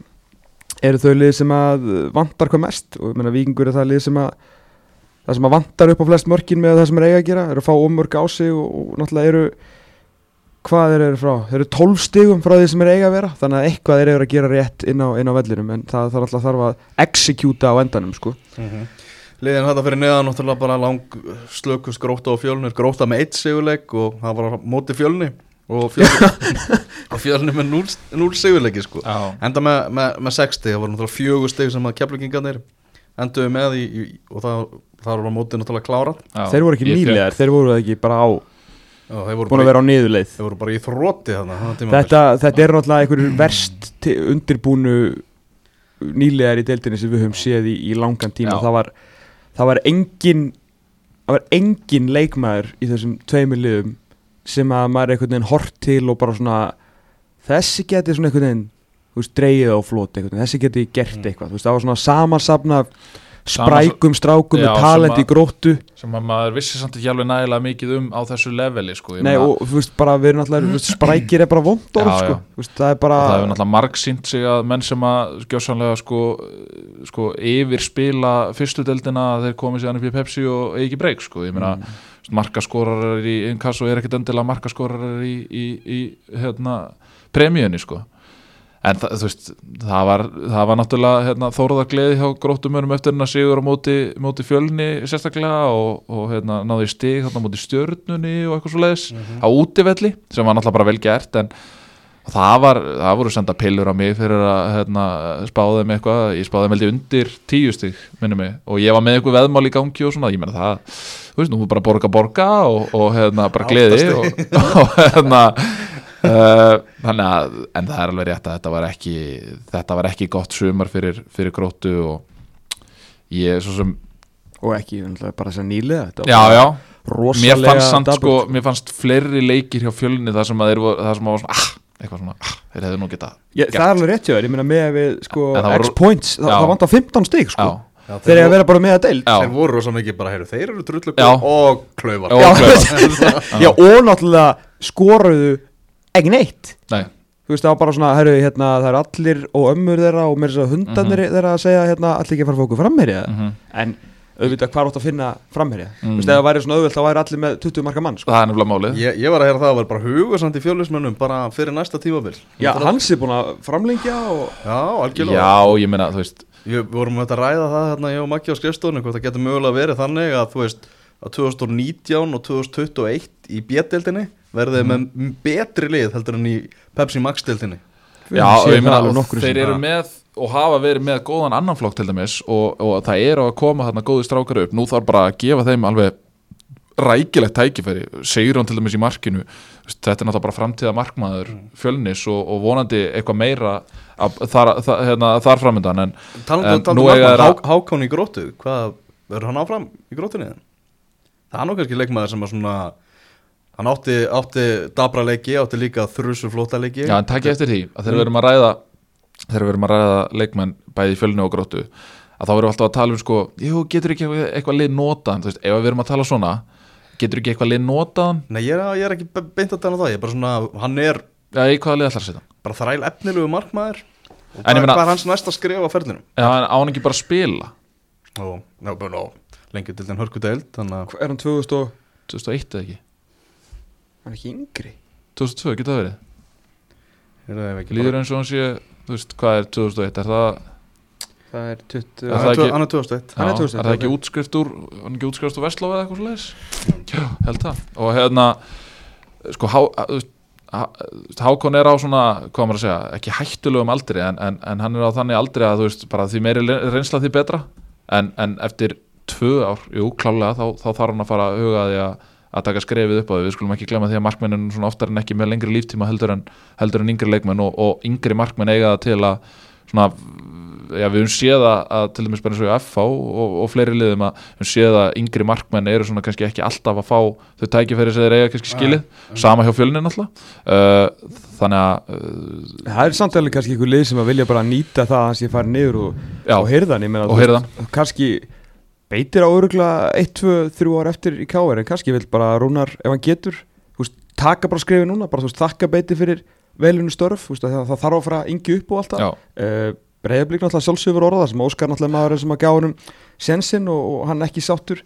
[SPEAKER 3] eru þau lið sem að vantar hvað mest og ég meina, vikingur er það lið sem að það sem að vantar upp á flest mörkin með það sem er eiga að gera, eru að fá umörk á sig og, og náttúrulega eru hvað þeir eru frá, þeir eru 12 stigum frá því sem er eiga að vera, þannig að eitthvað þeir eru að gera rétt inn á, inn á vellinum en það þarf alltaf þarf að execúta á endanum sko.
[SPEAKER 1] Mhm. Liðin þetta fyrir neðan náttúrulega bara lang slökust gróta og fjölnir gróta með eitt sigurleik og það var á móti fjölni og fjölni, fjölni með 0 sigurleiki sko.
[SPEAKER 2] Já,
[SPEAKER 1] enda með, með, með 60, það var náttúrulega fjögur stig sem að keflingingarnir enduðu með í, í, og það, það var á móti náttúrulega klára
[SPEAKER 2] já.
[SPEAKER 3] þeir voru ekki nýlegar, þeir voru ekki bara á
[SPEAKER 1] Já, þeir voru
[SPEAKER 3] búin
[SPEAKER 1] bara,
[SPEAKER 3] að vera á niðurleið.
[SPEAKER 1] þeir voru bara í þrótti þarna
[SPEAKER 3] þetta, þetta er náttúrulega einhverjur verst undirbúnu nýlegar í deildinni sem við höfum séð í, í langan tíma.
[SPEAKER 2] Já.
[SPEAKER 3] það var, það var engin það var engin leikmaður í þessum tveimur liðum sem að maður er einhvern veginn hort til og bara svona þessi geti svona einhvern veginn veist, dreigið á flót einhvern veginn, þessi geti gert
[SPEAKER 1] Mm.
[SPEAKER 3] eitthvað veist, það var svona samansafna
[SPEAKER 2] Sama-
[SPEAKER 3] sprækum strákum
[SPEAKER 2] Já,
[SPEAKER 3] með talent í gróttu
[SPEAKER 2] sem að maður vissi samt ekki alveg nægilega mikið um á þessu leveli sko.
[SPEAKER 3] Nei, og þú veist, bara við erum veist, sprækir er bara vond orð, sko veist, það er bara
[SPEAKER 2] og það hefur náttúrulega marg sínt sig að menn sem að skjósanlega sko, sko yfir spila fyrstu deildina þeir komið sér upp í Pepsi og eigi ekki breyk sko. ég meina
[SPEAKER 3] Mm.
[SPEAKER 2] markaskorarar í inkasso er ekkert endilega markaskorarar í, í, í hérna, premíunni sko. En það, veist, það var, það var náttúrulega hérna, þóruðar gleði hjá gróttumönum eftir hérna sigur á móti, móti fjölni sérstaklega og, og hérna, náði stig hérna, móti stjörnunni og eitthvað svo leiðis
[SPEAKER 1] Mhm.
[SPEAKER 2] á útivelli sem var náttúrulega bara vel gert en það var, það voru senda pillur á mig fyrir að hérna, spáða þeim eitthvað, ég spáði þeim held ég undir tíu stig, mig, og ég var með eitthvað veðmál í gangi og svona, ég meina það þú veist, nú bara borga borga og, og hérna, bara gleði og, og hérna þannig að, en það er alveg rétt að þetta var ekki, þetta var ekki gott sumar fyrir, fyrir gróttu og ég svo sem,
[SPEAKER 3] og ekki bara þess að nýlega þetta var
[SPEAKER 2] já, já mér fannst samt sko, mér fannst fleiri leikir hjá fjölni þar sem að þeir voru, þar sem að var svona, ah, eitthvað svona, ah, þeir hefðu nú geta
[SPEAKER 3] ég, það er alveg rétt hjá þér, ég meina með við sko,
[SPEAKER 2] það voru-
[SPEAKER 3] X points, það,
[SPEAKER 2] Já.
[SPEAKER 3] það vantar 15 stig sko.
[SPEAKER 2] já,
[SPEAKER 1] Já,
[SPEAKER 3] þeir eru að vera bara með að deild
[SPEAKER 2] Já.
[SPEAKER 1] þeir voru rosa mikið bara, heyru, þeir eru drullu
[SPEAKER 2] Já.
[SPEAKER 1] og klaufar
[SPEAKER 2] Já.
[SPEAKER 3] Já,
[SPEAKER 2] klefar.
[SPEAKER 3] já, og náttúrulega skoruðu ekki neitt.
[SPEAKER 2] Nei,
[SPEAKER 3] þú veist það var bara svona, herru, hérna, það er allir og ömmur þeirra og mér er þess að hundarnir þeirra að segja, hérna, allir ekki að fara okkur framherja.
[SPEAKER 2] Mm
[SPEAKER 3] en auðvitað hvað átt að finna framherja?
[SPEAKER 2] Mm.
[SPEAKER 3] þú veist, ef það væri svona auðvitað, þá væri allir með 20 marka mann sko.
[SPEAKER 2] það er nefnilega málið.
[SPEAKER 1] Ég, ég var að heyra það að vera bara hugasamt í fjölusmönnum bara fyrir næsta tímabil.
[SPEAKER 3] Já, hans er búin að framlengja og
[SPEAKER 1] Já, algjörlega.
[SPEAKER 2] Já, ég meina, þú veist
[SPEAKER 1] Við við vorum að ræða það hérna ég og Maggi á skrifstofunni hvort það getur mögulega verið þannig að þú veist að 2019 og 2021 í B-deildinni verðið með m- betri lið heldur en í Pepsi
[SPEAKER 2] Já, og
[SPEAKER 3] séum
[SPEAKER 2] ég meina,
[SPEAKER 3] það
[SPEAKER 2] þeir eru með og hafa verið með góðan annan flokk til dæmis og, og það eru að koma þarna góði strákar upp. Nú þarf bara að gefa þeim alveg rækilegt tækifæri segir hann til dæmis í markinu. Þetta er náttúrulega bara framtíða markmaður fjölnis og, og vonandi eitthvað meira að, þar, þar, hérna, þar framöndan en
[SPEAKER 1] Talandi
[SPEAKER 2] En nú
[SPEAKER 1] um
[SPEAKER 2] eiga
[SPEAKER 1] Magma,
[SPEAKER 2] þeir að-
[SPEAKER 1] Há, Hákon í grótu hvað, verður hann áfram í grótunni? Það er nú kannski leikmaður sem að svona hann átti, átti dabra leiki, átti líka þrjusu flóta leiki.
[SPEAKER 2] Já, en takk eftir því að þegar við erum að ræða þegar við erum að ræða leikmenn bæði í fjölni og gróttu að þá erum við alltaf að tala um sko, jú, getur ekki eitthvað, lið notaðan, þú veist, ef við erum að tala svona getur ekki eitthvað lið notaðan
[SPEAKER 1] Nei, ég er, ég er ekki be- beint að tala um það Ég er bara svona, hann er
[SPEAKER 2] Já, í hvaða lið ætlar að setja
[SPEAKER 1] bara þræl efnilegu markmaður. Og
[SPEAKER 2] En
[SPEAKER 1] hvað,
[SPEAKER 2] ég meina-
[SPEAKER 1] hvað er hans næsta skrif á ferðinum?
[SPEAKER 2] Já, en á hann ekki bara spila?
[SPEAKER 1] Ó, bara nó Lengi til den hörku deild Þannig að
[SPEAKER 3] Er hann 2000 og
[SPEAKER 2] 2001 eða ekki?
[SPEAKER 3] Hann er ekki yngri
[SPEAKER 2] 2002, getur það verið?
[SPEAKER 1] er það ekki
[SPEAKER 2] Líður eins og hann sé, þú veist, hvað er 2001? Er það,
[SPEAKER 3] Það er 20
[SPEAKER 2] Er
[SPEAKER 1] Hann
[SPEAKER 2] það
[SPEAKER 1] er
[SPEAKER 2] ekki-
[SPEAKER 1] hann er 2001
[SPEAKER 3] Hann er
[SPEAKER 2] já,
[SPEAKER 3] 2001,
[SPEAKER 2] er það ekki útskrift úr hann er ekki útskrift úr Vestló eða eitthvað svo leiðis? Já, held það og hérna, sko, há, Hákon er á svona, hvað á maður að segja, ekki hættulegum aldri en, en, en hann er á þannig aldri að þú veist, bara því meiri reynsla því betra en, en eftir tvö ár, jú, klálega þá, þá þarf hann að fara að huga að því að, að taka skrefið upp á því, við skulum ekki glemma því að markmennin svona oftar en ekki með lengri líftíma heldur en, heldur en yngri leikmenn og, og yngri markmenn eiga það til að svona, já, við höfum séð að, til dæmis bara eins og í FH og, og fleiri liðum að við höfum séð að yngri markmenn eru svona kannski ekki alltaf að fá þau tækifæri sem þeir eiga kannski skilið, sama hjá fjölnin alltaf uh, þannig að uh,
[SPEAKER 3] Það er samt alveg kannski einhver lið sem að vilja bara nýta það að hann sé farið niður og, og heyrðan ég meina, kannski beitir á örugla 1, 2, 3 ár eftir í káver en kannski vil bara Rúnar ef hann getur þú veist, taka bara skrifi núna bara veist, þakka beiti fyrir velinu störf veist, að það, það þarf að fara yngi upp og allt það. Uh, Breiðablík náttúrulega sjálfsögur orða sem Óskar náttúrulega maður sem að gá hann um sensin og, og hann ekki sáttur.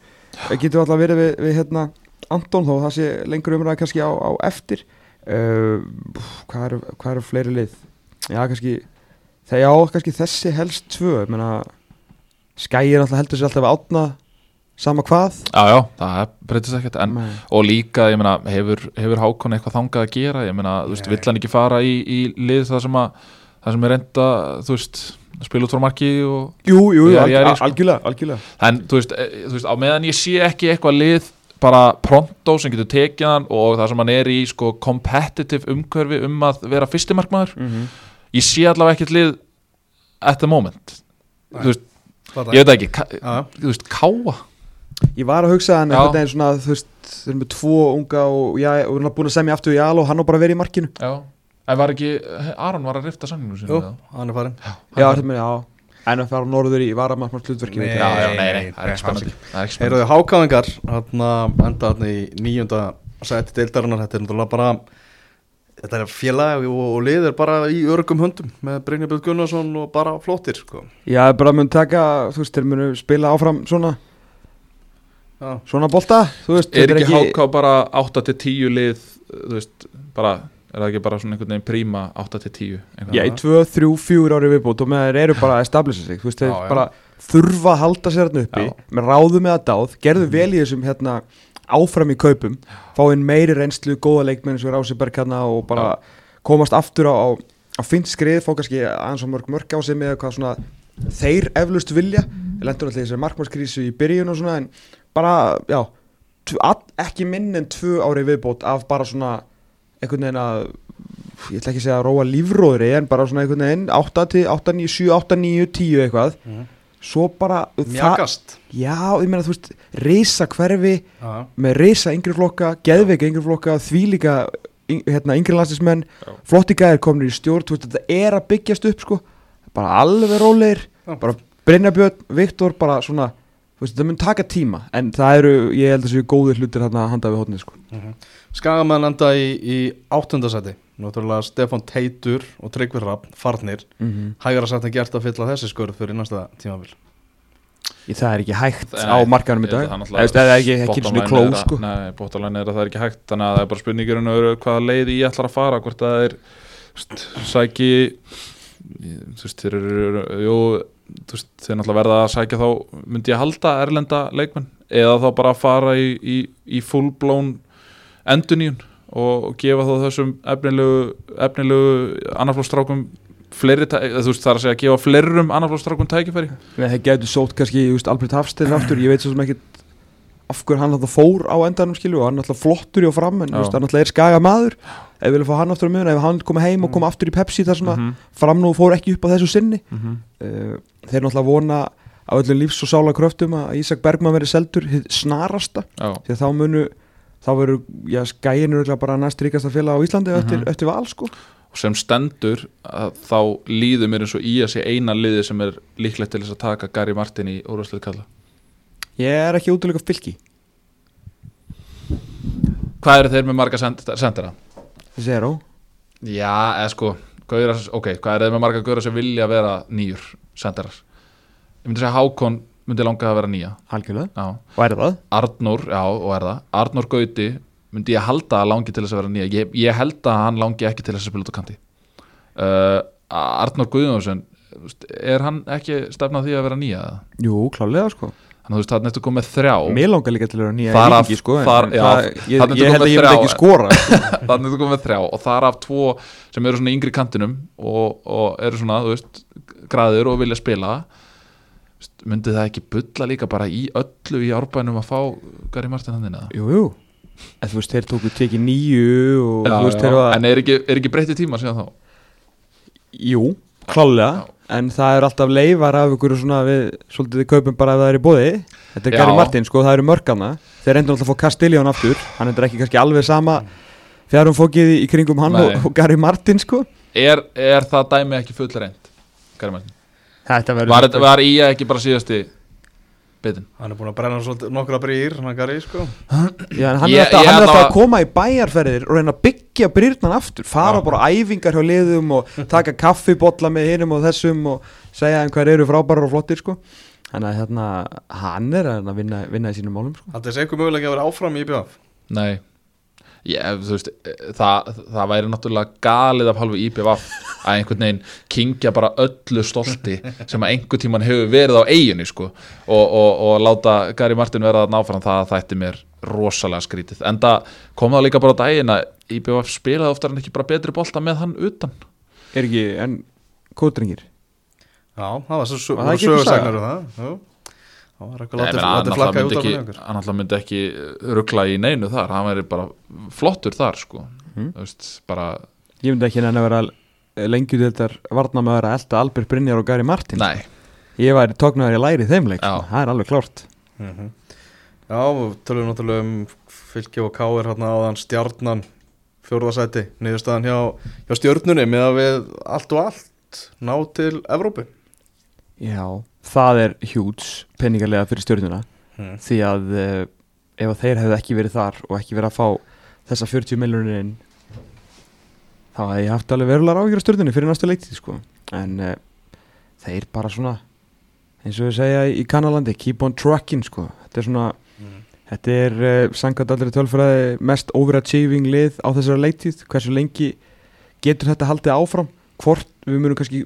[SPEAKER 3] Uh, getur alltaf verið við, við hérna Anton þó það sé lengur umræða kannski á, á eftir. Uh, hvað eru hvað eru fleiri lið? Já kannski þegar já kannski þessi helst tvö ég meina skæir náttúrulega heldur sér alltaf að átna sama hvað
[SPEAKER 2] já, já, það breytist ekkert en, og líka, ég meina, hefur, hefur Hákon eitthvað þangað að gera, ég meina, þú veist, vill hann ekki fara í, í lið það sem að það sem er reynda, þú veist spila út frá marki og
[SPEAKER 3] jú, jú,
[SPEAKER 2] ég í,
[SPEAKER 3] al,
[SPEAKER 2] sko.
[SPEAKER 3] algjörlega, algjörlega
[SPEAKER 2] en þú veist, e, þú veist, á meðan ég sé ekki eitthvað lið bara pronto sem getur tekið hann og það sem hann er í sko competitive umhverfi um að vera fyrstimarkmaður
[SPEAKER 3] mm -hmm.
[SPEAKER 2] ég sé allavega ekkert lið at the moment
[SPEAKER 1] Nei.
[SPEAKER 2] þú veist. Ég veit ekki ka,
[SPEAKER 1] Já,
[SPEAKER 2] þú veist, káa?
[SPEAKER 3] Ég var að hugsa hann
[SPEAKER 2] Já.
[SPEAKER 3] einhvern veginn svona, þú veist, þeir eru með tvo unga og já, og hann er búin að semja aftur í al og hann á bara verið í markinu.
[SPEAKER 2] já, en var ekki Aron var að rifta sanninu sinni
[SPEAKER 1] jú, hann er farin
[SPEAKER 3] Já, þetta með, já, en að fara norður í varamarkmann hlutverkinu.
[SPEAKER 1] Nei.
[SPEAKER 2] já, já, nei, nei, það er ekki spennandi. það er ekki
[SPEAKER 1] Heyrðu
[SPEAKER 2] spennandi.
[SPEAKER 1] hákáðingar Hérna enda hérna í nýjunda Sæti deildarinnar Þetta er náttúrulega bara Þetta er félag og, og lið er bara í örgum höndum Með Brynjabjörn Gunnarsson og bara flottir sko.
[SPEAKER 3] Já, bara mun taka, þú veist, þeir munu spila áfram svona,
[SPEAKER 1] Já,
[SPEAKER 3] svona bolta, þú veist,
[SPEAKER 2] er ekki HK bara 8-10 lið þú veist, bara er það ekki bara svona einhvern veginn príma 8-10
[SPEAKER 3] Já, í tvö, þrjú, fjúr ári viðbútt og með þeir eru bara að establisa sig, þú veist, þeir
[SPEAKER 1] Já, já.
[SPEAKER 3] bara þurfa að halda sér hérna uppi,
[SPEAKER 2] Já.
[SPEAKER 3] með ráðu með að dáð, gerðu vel í þessum hérna áfram í kaupum, fá inn meiri reynslu, góða leikmenn eins og Rásiberg hérna og bara komast aftur á, á, á fint skrið, fá kannski aðeins og mörg mörg á sig með hvað svona þeir eflust vilja, lendur alltaf þessari markmannskrísu í byrjun og svona en bara, já, ekki minn en tvö ári viðbót af bara svona einhvern veginn að ég ætla ekki að segja að róa lífróðri en bara svona einhvern veginn 8 til 8, 9, 7, 8, 9, 10 eitthvað.
[SPEAKER 1] Mhm.
[SPEAKER 3] Svo bara það,
[SPEAKER 1] mjagast
[SPEAKER 3] já, ég meina þú veist reysa hverfi
[SPEAKER 1] Já,
[SPEAKER 3] með reysa yngri flokka, geðveika yngri flokka þvílíka hérna, yngri landslismenn flotti gæðir komnir í stjórn þú veist, þetta er að byggjast upp sko. Bara alveg rólegir
[SPEAKER 1] Já.
[SPEAKER 3] bara Brynjabjörn, Viktor bara svona þú veist, það mun taka tíma en það eru, ég held að séu góðir hlutir hérna að handa við hótnið sko.
[SPEAKER 1] Skagamenn enda í, í áttundasæti Náttúrulega Stefán Teitur og Tryggvi Rapp farnir
[SPEAKER 3] mm -hmm.
[SPEAKER 1] Hægara sagt en gert að fylla þessi skörð fyrir næsta tímabil.
[SPEAKER 3] Það er ekki hægt
[SPEAKER 2] Nei,
[SPEAKER 3] á markaðanum í
[SPEAKER 2] ég
[SPEAKER 3] dag
[SPEAKER 2] held að
[SPEAKER 3] Eða, þú veist, það er ekki, ekki
[SPEAKER 2] bottom
[SPEAKER 3] svona
[SPEAKER 2] line
[SPEAKER 3] klóð
[SPEAKER 2] er
[SPEAKER 3] sko.
[SPEAKER 2] Nei, bóttalæn er að það er ekki hægt Þannig að það er bara spurningurinn um hvaða leið í ætlar að fara Hvort það er Sæki Þú veist, þeir eru Jú, þú veist, þeir náttúrulega verða að sækja þá Myndi ég halda erlenda leikmenn Eða þá bara að fara í, í, í full blown enduníun Og gefa þá þessum efnilegu Efnilegu annarflóstrákum Fleiri, þú veist, það er að segja að gefa fleirum annarflóstrákum tækifæri.
[SPEAKER 3] Nei, það getur sótt kannski, þú veist, Albert Hafstein aftur, ég veit svo sem ekki af hverju hann alltaf fór á endanum skilu og hann alltaf flottur í og fram en hann alltaf er skaga maður ef við viljum fá hann aftur á miðuna, ef hann koma heim og koma aftur í Pepsi þar sem að
[SPEAKER 2] Mhm,
[SPEAKER 3] fram nú fór ekki upp á þessu sinni.
[SPEAKER 2] Mhm.
[SPEAKER 3] uh, þeir náttúrulega vona á öllum lífs og sála kröftum að Ísak Bergman verið seldur hið að þá verður, já, skæin er örugglega bara næst ríkasta félag á Íslandi eftir,
[SPEAKER 2] Mhm.
[SPEAKER 3] eftir val sko
[SPEAKER 2] og sem stendur að þá líður mér eins og í að sé eina liði sem er líklegt til þess að taka Gary Martin í úrvarsleik kalla
[SPEAKER 3] Ég er ekki útilega fylki
[SPEAKER 2] Hvað eru þeir með marga send sendera?
[SPEAKER 3] Zero
[SPEAKER 2] Já, eða sko gauðra, ok, hvað eru þeir með marga gauðra sem vilja vera nýjur senderar? Ég myndi segja Hákon myndi langa að vera nýja.
[SPEAKER 3] Algjörlega. Og er það?
[SPEAKER 2] Arnór, já, og er það. Arnór Gauti myndi ég halda að langi til þess að vera nýja. Ég, ég held að hann langi ekki til þess að spila út á kanti. Uh, Arnór Guðjónsson er hann ekki stefnað því að vera nýja?
[SPEAKER 3] Jú, klálega sko.
[SPEAKER 2] Þannig að þú veist, það er næstu komið þrjá.
[SPEAKER 3] Mér langar líka til að vera nýja
[SPEAKER 2] Þar af-
[SPEAKER 3] Víkingi, sko,
[SPEAKER 2] þar- já,
[SPEAKER 3] það- Ég, ég held að ég myndi ekki skora. Sko.
[SPEAKER 2] þannig að þú komið þrjá og það er af tvo sem eru svona yngri kantinum og, og eru svona, þú veist, græður og vilja spila. veist, myndi það ekki bulla líka bara í öllu í árbænum að fá Gary Martin hann inn eða?
[SPEAKER 3] Jú, jú En þú veist, þeir tóku tekið nýju og
[SPEAKER 2] Já,
[SPEAKER 3] veist,
[SPEAKER 2] já,
[SPEAKER 3] þeir var
[SPEAKER 2] en er ekki, er ekki breytti tíma síðan þá?
[SPEAKER 3] Jú, klálega En það er alltaf leifar af ykkur svona við Svolítið við kaupum bara ef það er í bóði Þetta er
[SPEAKER 2] Já.
[SPEAKER 3] Gary Martin, sko, það eru mörgana Þeir endur alltaf að fá Castiljón aftur Hann er ekki kannski alveg sama Fjarum fókið í kringum hann og, og Gary Martin, sko
[SPEAKER 2] Er, er það dæmi ekki full reynd? Gary Martin?
[SPEAKER 3] Þetta
[SPEAKER 2] Var, var í ekki bara síðasti bitin?
[SPEAKER 1] Hann er búin að brenna svolítið nokkra brýr Hann er gari sko
[SPEAKER 3] Já, en hann
[SPEAKER 2] Ég-
[SPEAKER 3] er alltaf, hann er alltaf
[SPEAKER 2] allavega-
[SPEAKER 3] að koma í bæjarferðir og reyna að byggja brýrnan aftur fara
[SPEAKER 1] Já.
[SPEAKER 3] bara á æfingar hjá liðum og taka kaffibotla með hinum og þessum og segja þeim hvað eru frábærar og flottir sko. þannig að hérna, hann er að vinna, vinna í sínum málum sko.
[SPEAKER 1] Það er einhver mögulega að vera áfram í IBF
[SPEAKER 2] Nei ég, þú veist, eh, það, það væri náttúrulega galið af halvu IPVF að einhvern veginn kingja bara öllu stolti sem að einhvern tíman hefur verið á eiginu sko. Og, og, og láta Gary Martin vera að náfram það að þætti mér rosalega skrítið. En það kom það líka bara á daginn að IPVF spilaði oftar en ekki bara betri bolta með hann utan.
[SPEAKER 3] Er ekki, en kótringir?
[SPEAKER 1] Já, það var svo
[SPEAKER 3] það
[SPEAKER 1] sögursagnar um það Jú. Það var eitthvað látið
[SPEAKER 2] hann náttúrulega
[SPEAKER 1] flakka
[SPEAKER 2] myndi
[SPEAKER 1] út af
[SPEAKER 2] ekki,
[SPEAKER 1] einhver
[SPEAKER 2] hann náttúrulega myndi ekki ruggla í neinu þar, hann væri bara flottur þar sko. Þú veist, bara
[SPEAKER 3] ég myndi ekki henni að vera lengjudildar varnamöður að elda Albert Brynjar og Gary Martin.
[SPEAKER 2] Nei,
[SPEAKER 3] ég væri tóknaður í læri þeim leik
[SPEAKER 2] Já.
[SPEAKER 3] sko. það er alveg klárt.
[SPEAKER 1] Mhm. Já, við tölum náttúrulega um fylki og káir hérna áðan stjarnan fjórðasæti, niðurstaðan hjá, hjá stjörnunni með að við allt og allt ná til Evrópu.
[SPEAKER 3] Já, það er hjúts peningarlega fyrir stjórnuna
[SPEAKER 1] hmm.
[SPEAKER 3] því að uh, ef að þeir hefðu ekki verið þar og ekki verið að fá þessa 40 miljonir inn þá hefði ég haft alveg verulega áhyggjur á stjórnunni fyrir næstu leiktið sko. En uh, þeir bara svona eins og við segja í Kanalandi keep on trucking sko. Þetta er svona
[SPEAKER 1] Mhm.
[SPEAKER 3] þetta er uh, samkvæmt allir tölfræði mest overachieving lið á þessari leiktið hversu lengi getur þetta haldið áfram? Hvort við munum kannski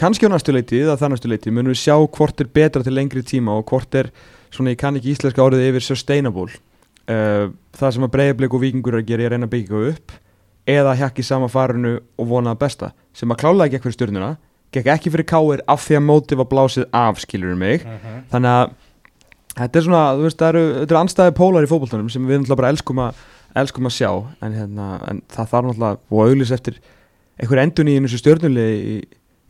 [SPEAKER 3] kannski á næstu leitið eða það næstu leitið munum við sjá hvort er betra til lengri tíma og hvort er svona ég kann ekki íslenska orðið yfir sustainable. Uh, það sem að breyðablik og vikingur að gera er að reyna að byggja upp eða hjakki sama farinu og vona að besta. Sem að klálega gekk fyrir stjórnuna gekk ekki fyrir káir af því að mótið var blásið af skilur mig. Þannig að þetta er svona, þú veist, það eru, eru anstæði pólar í fótboltanum sem við náttúrulega bara elskum að, elskum að sjá. En, hérna, en það þarf náttúrulega og auðlis eftir einhver endun í þessu stjórnulegi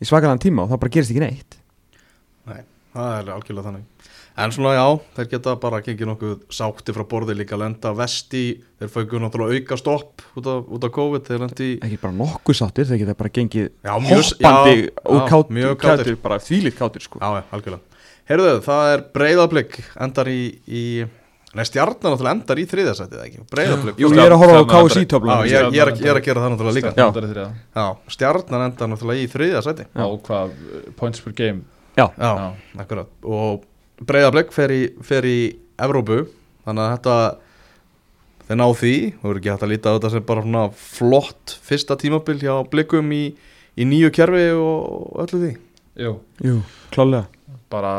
[SPEAKER 3] í, svakalega tíma og það bara gerist ekki neitt
[SPEAKER 1] Nei, það er algjörlega þannig En svona já, þeir geta bara gengið nokkuð sátti frá borði líka lenda vesti, þeir fægur náttúrulega auka stopp út af, út af COVID, þeir lendi
[SPEAKER 3] ekki bara nokkuð sáttir, þeir geta bara gengið
[SPEAKER 1] Já, mjög-
[SPEAKER 3] hoppandi
[SPEAKER 1] já,
[SPEAKER 3] og kátir, kátir. bara þvílið kátir sko.
[SPEAKER 1] Já, algjörlega Heyrðu, það er breyðablик endar í, í Nei, stjarnan náttúrulega endar í þriðasætið, ekki? Breyðablik
[SPEAKER 3] Jú, ég er að horfa á KSI töfluna
[SPEAKER 1] Já, ég, ég, er, að- ég er að gera það náttúrulega líka
[SPEAKER 3] Já.
[SPEAKER 2] Stjarnan er í þriðja.
[SPEAKER 1] Já, stjarnan endar náttúrulega í þriðasæti
[SPEAKER 2] á hvað uh, points per game
[SPEAKER 3] Já,
[SPEAKER 1] Já,
[SPEAKER 2] Já.
[SPEAKER 1] akkurat Og breyðablик fer í, fer í Evrópu Þannig að þetta þeir ná því, þú verður ekki hægt að líta á þetta sem bara svona flott fyrsta tímabil hjá blikum í, í nýju kerfi og öllu því
[SPEAKER 2] Jú.
[SPEAKER 3] jú, klálega
[SPEAKER 2] bara,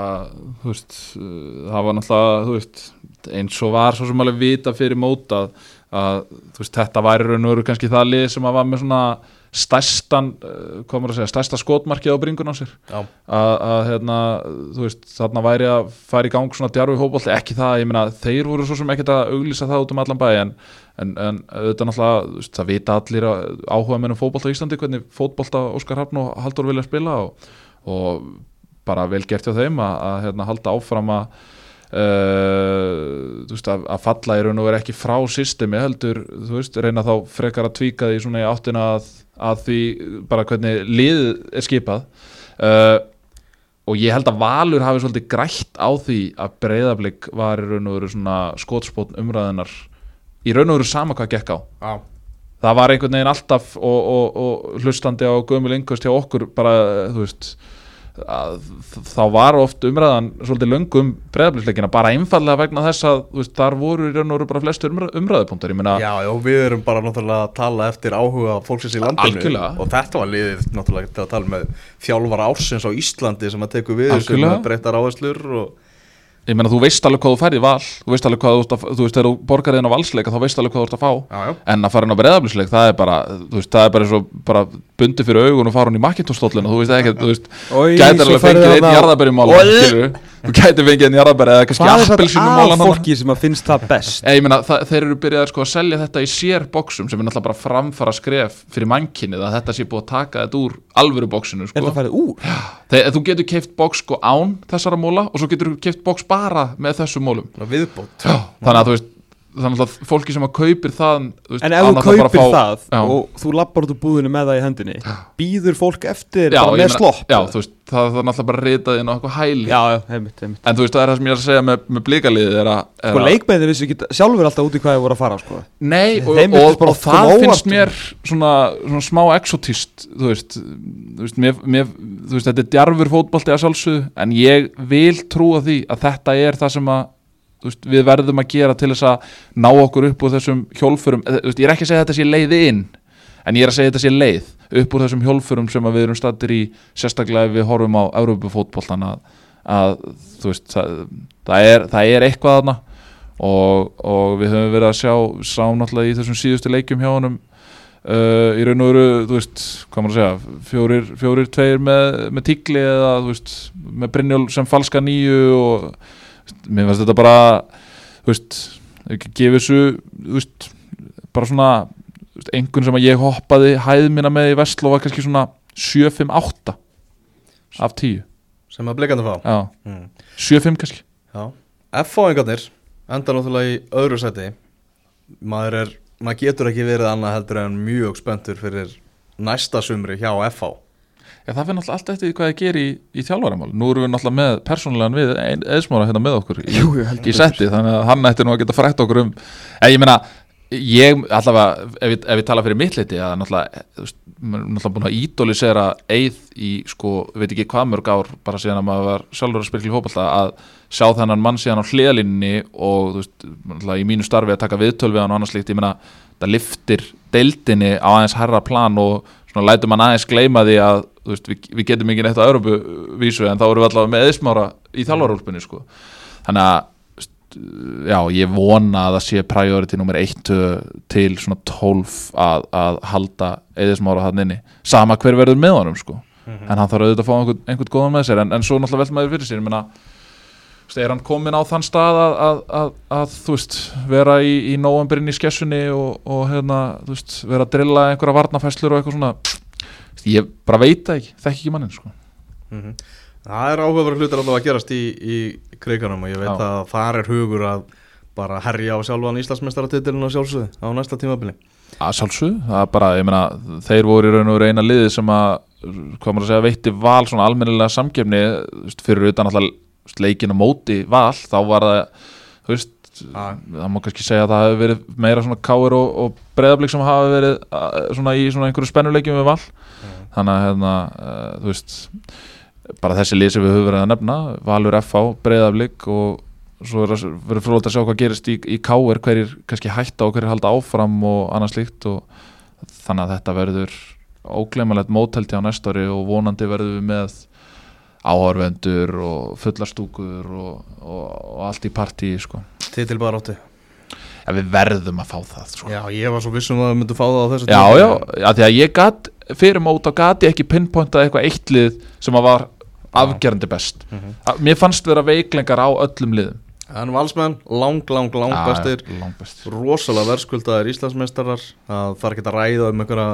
[SPEAKER 2] þú veist uh, það var náttúrulega, þú veist eins og var svo sem alveg vita fyrir móta að, veist, þetta væri raun og veru kannski það lið sem að var með svona stærstan, hvað maður að segja stærsta skotmarkið á bringun á sér. Að, að hérna, þú veist, þarna væri að fara í gang svona djarfi hópolti, ekki það, ég meina þeir voru svo sem ekkert að auglýsa það út um allan bæ en, en, en auðvitað náttúrulega veist, það vita allir áhuga mennum fótbolta á Íslandi, hvernig fótbolta Óskar Hafn og Haldur vilja spila og, og bara vel gert hjá þeim að, að hérna, halda áfram að uh, veist, að, að falla í raun og vera ekki frá systemi heldur, þú veist, reyna þá frekar að tvíka því svona í áttina að, að því bara hvernig liðið er skipað. Uh, og ég held að Valur hafi svolítið grætt á því að breyðablík var í raun og veru svona skotspótn umræðinar í raun og veru sama hvað gekk á.
[SPEAKER 1] Já,
[SPEAKER 2] það var einhvern veginn alltaf og, og, og hlustandi á gömul yngust hjá okkur bara, þú veist að, þá var oft umræðan svolítið löngum breyðablíksleikina bara einfallega vegna þess að veist, þar voru í raun og veru bara flestur umræð, umræðupunktar
[SPEAKER 1] Já, já, við erum bara náttúrulega að tala eftir áhuga fólksins í landinu
[SPEAKER 2] Algjörlega.
[SPEAKER 1] og þetta var liðið náttúrulega til að tala með þjálfara ársins á Íslandi sem að teku við með breyttar áherslur og
[SPEAKER 2] ég meina þú veist alveg hvað þú færði val. Þú veist alveg hvað þú, ert að- þú veist, þegar þú borgar þinn á valsleika þá veist alveg hvað þú ert að fá.
[SPEAKER 1] Já, já,
[SPEAKER 2] en að fara inn á breyðablíksleik það er bara, þú veist, það er bara eins og bara bundi fyrir augun og fara hún í makkintóstóllinu þú veist ekki, þú veist,
[SPEAKER 3] Oj,
[SPEAKER 2] gætir
[SPEAKER 3] svo
[SPEAKER 2] alveg fengið einn jarðabæri skilur þú gætir fengið einn jarðabæri eða kannski
[SPEAKER 3] Hvað er
[SPEAKER 2] appelsínu
[SPEAKER 3] þetta
[SPEAKER 2] mála
[SPEAKER 3] að fólki sem að finnst það best?
[SPEAKER 2] Ég meina, það, þeir eru byrjaðir sko að selja þetta í sér boxum sem er náttúrulega bara framfara skref fyrir mannkynnið að þetta sé búið að taka þetta úr alvöru
[SPEAKER 3] Er
[SPEAKER 2] sko.
[SPEAKER 3] það
[SPEAKER 2] þú getur keift box sko án þessara móla og svo getur þú keift box bara með þessum mólum.
[SPEAKER 1] Viðbót.
[SPEAKER 2] Þannig að þú veist, þannig að fólki sem að kaupir það veist,
[SPEAKER 3] En ef þú kaupir
[SPEAKER 2] fá-
[SPEAKER 3] það
[SPEAKER 2] Já.
[SPEAKER 3] og þú lappar út úr búðinu með það í hendinni býður fólk eftir
[SPEAKER 2] Já,
[SPEAKER 3] bara með slopp?
[SPEAKER 2] Já, veist, það er náttúrulega bara ritað inn á eitthvað hæli
[SPEAKER 3] heimitt, heimitt
[SPEAKER 2] En þú veist, það er það sem ég er að segja með, með blíkaliðið að,
[SPEAKER 3] Sko
[SPEAKER 2] að
[SPEAKER 3] leikmennir vissu ekki sjálfur alltaf út í hvað þið voru að fara sko.
[SPEAKER 2] Nei, og, og, og
[SPEAKER 3] koma
[SPEAKER 2] það finnst mér svona, svona smá exotist þú veist, þú veist, mér, mér, þú veist þetta er djarfur sjálfsögðu en ég vil trúa því að þetta er það sem að veist, við verðum að gera til þess að ná okkur upp úr þessum hjólfurum veist, ég er ekki að segja þetta sé leið inn en ég er að segja þetta sé leið upp úr þessum hjólfurum sem við erum stattir í sérstaklega ef við horfum á Európufótboltan að, að veist, það, það, er, það er eitthvað þarna. Og, og við höfum verið að sjá sá náttúrulega í þessum síðustu leikjum hjá honum uh, í raun og veru þú veist, hvað maður að segja fjórir, fjórir tveir með, með tíkli eða þú veist, með Brynjól sem falska nýju og mér finnst þetta bara þú veist, ekki gefið þessu þú veist, bara svona veist, einhvern sem að ég hoppaði hæð minna með í Vestló var kannski svona 7-5-8 af 10
[SPEAKER 1] sem að blikandi fá? Mm.
[SPEAKER 2] 7-5 kannski.
[SPEAKER 1] F-fáingarnir enda náttúrulega í öðru seti maður er, maður getur ekki verið annað heldur en mjög spenntur fyrir næsta sumri hjá F-fá
[SPEAKER 2] Já, það fyrir náttúrulega allt eftir hvað ég ger í, í þjálfaramál. Nú erum við náttúrulega með persónulegan við eðsmára hérna með okkur í,
[SPEAKER 3] Jú,
[SPEAKER 2] í setti, þannig að hann ætti nú að geta frætt okkur um en ég meina, ég allavega, ef ég, ef ég tala fyrir mitt leiti að náttúrulega, náttúrulega búin að ídólisera eið í, sko, ég veit ekki hvað mörg ár, bara síðan að maður var sjálfur að spyrkla í fótballta, að sjá þennan mann síðan á hliðalínni og, þú veist, náttúrulega í mínu starfi að taka viðtöl við hann og annars líkt, ég meina, það liftir deildinni á aðeins herra plan og svona lætur mann aðeins gleyma því að veist, við, við getum ekki neitt á Európu-vísu en þá erum við allavega með eðsmára í þjálfarúlpunni sko. þannig að já, ég vona að það sé priority nummer 1 til svona 12 að, að halda eðsmára hann inni. Sama hver verður með honum sko. en hann þarf auðvitað að fá einhvern, einhvern góðan með sér. En, en svo náttúrulega veltum maður fyrir sér. Ég veist, er hann komin á þann stað að, að, að, að þú veist, vera í, í nóvambirinn í skessunni og, og hérna, þú veist, vera að drilla einhverja varnafæslur og eitthvað svona ég bara veit það ekki, þekki ekki mannin sko.
[SPEAKER 1] Mhm. Það er áhugaverð hlutir alltaf að gerast í, í kriganum og ég veit
[SPEAKER 2] Já.
[SPEAKER 1] að þar er hugur að bara herja á sjálfan Íslandsmeistaratitilin og sjálfsögðu á næsta tímabili
[SPEAKER 2] að sjálfsög, það er bara, ég meina þeir voru í raun og veru eina liði sem að hvað maður að segja, veitti val svona almennilega samgefni, fyrir utan alltaf leikin á móti val, þá var það þú veist. Það má kannski segja að það hefur verið meira svona káir og, og breyðablík sem hafa verið svona í svona einhverju spennuleikjum við val. Þannig að hérna, uh, þú veist bara þessi lið sem við höfum verið að nefna Valur FH, breyðablík og svo er verið frólægt að sjá hvað gerist í, í káir, hverjir kannski hætta og hverjir halda áfram og annað slíkt og þannig að þetta verður óglemalegt mótelti á næsta ári og vonandi verður við með áhörvendur og fullarstúkur og, og, og allt í partí sko.
[SPEAKER 1] Titil bara áttu.
[SPEAKER 2] Ja, við verðum að fá það sko.
[SPEAKER 1] Já, ég var svo vissum að við myndum fá það á þessu
[SPEAKER 2] já, já, að því að ég gat fyrir mót á gati ekki pinpointað eitthvað eitt lið sem að var afgerandi best.
[SPEAKER 1] Mhm.
[SPEAKER 2] Að- mér fannst vera veiklengar á öllum liðum.
[SPEAKER 1] En valsmenn, lang, lang, lang
[SPEAKER 2] Já,
[SPEAKER 1] bestir.
[SPEAKER 2] langbestir
[SPEAKER 1] rosalega verðskuldaðir Íslandsmeistarar. Það þarf ekki að ræða um einhverja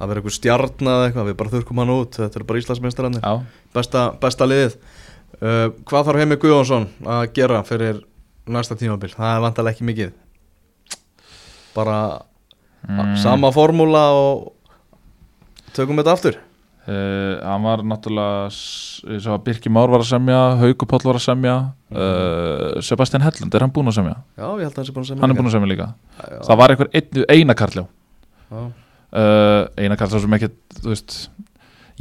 [SPEAKER 1] að vera einhver stjarn eða eitthvað, við bara þurrkum hann út. Þetta eru bara Íslandsmeistararnir,
[SPEAKER 2] já,
[SPEAKER 1] besta, besta liðið. Uh, Hvað þarf Heimi Guðjónsson að gera fyrir næsta tímabil? Það er vantarlega ekki mikið Bara
[SPEAKER 2] Mm.
[SPEAKER 1] sama formúla og tökum þetta aftur
[SPEAKER 2] Uh, hann var náttúrulega s- ég sá að Birki Már var að semja Hauku Páll var að semja uh, Sebastian Hellund, er hann búinn að semja?
[SPEAKER 1] Já, ég held að það sé búin að segja
[SPEAKER 2] hann er búinn að semja líka
[SPEAKER 1] Já,
[SPEAKER 2] það var einhver einn, eina karljá
[SPEAKER 1] já.
[SPEAKER 2] uh, eina karljá sem ekki þú veist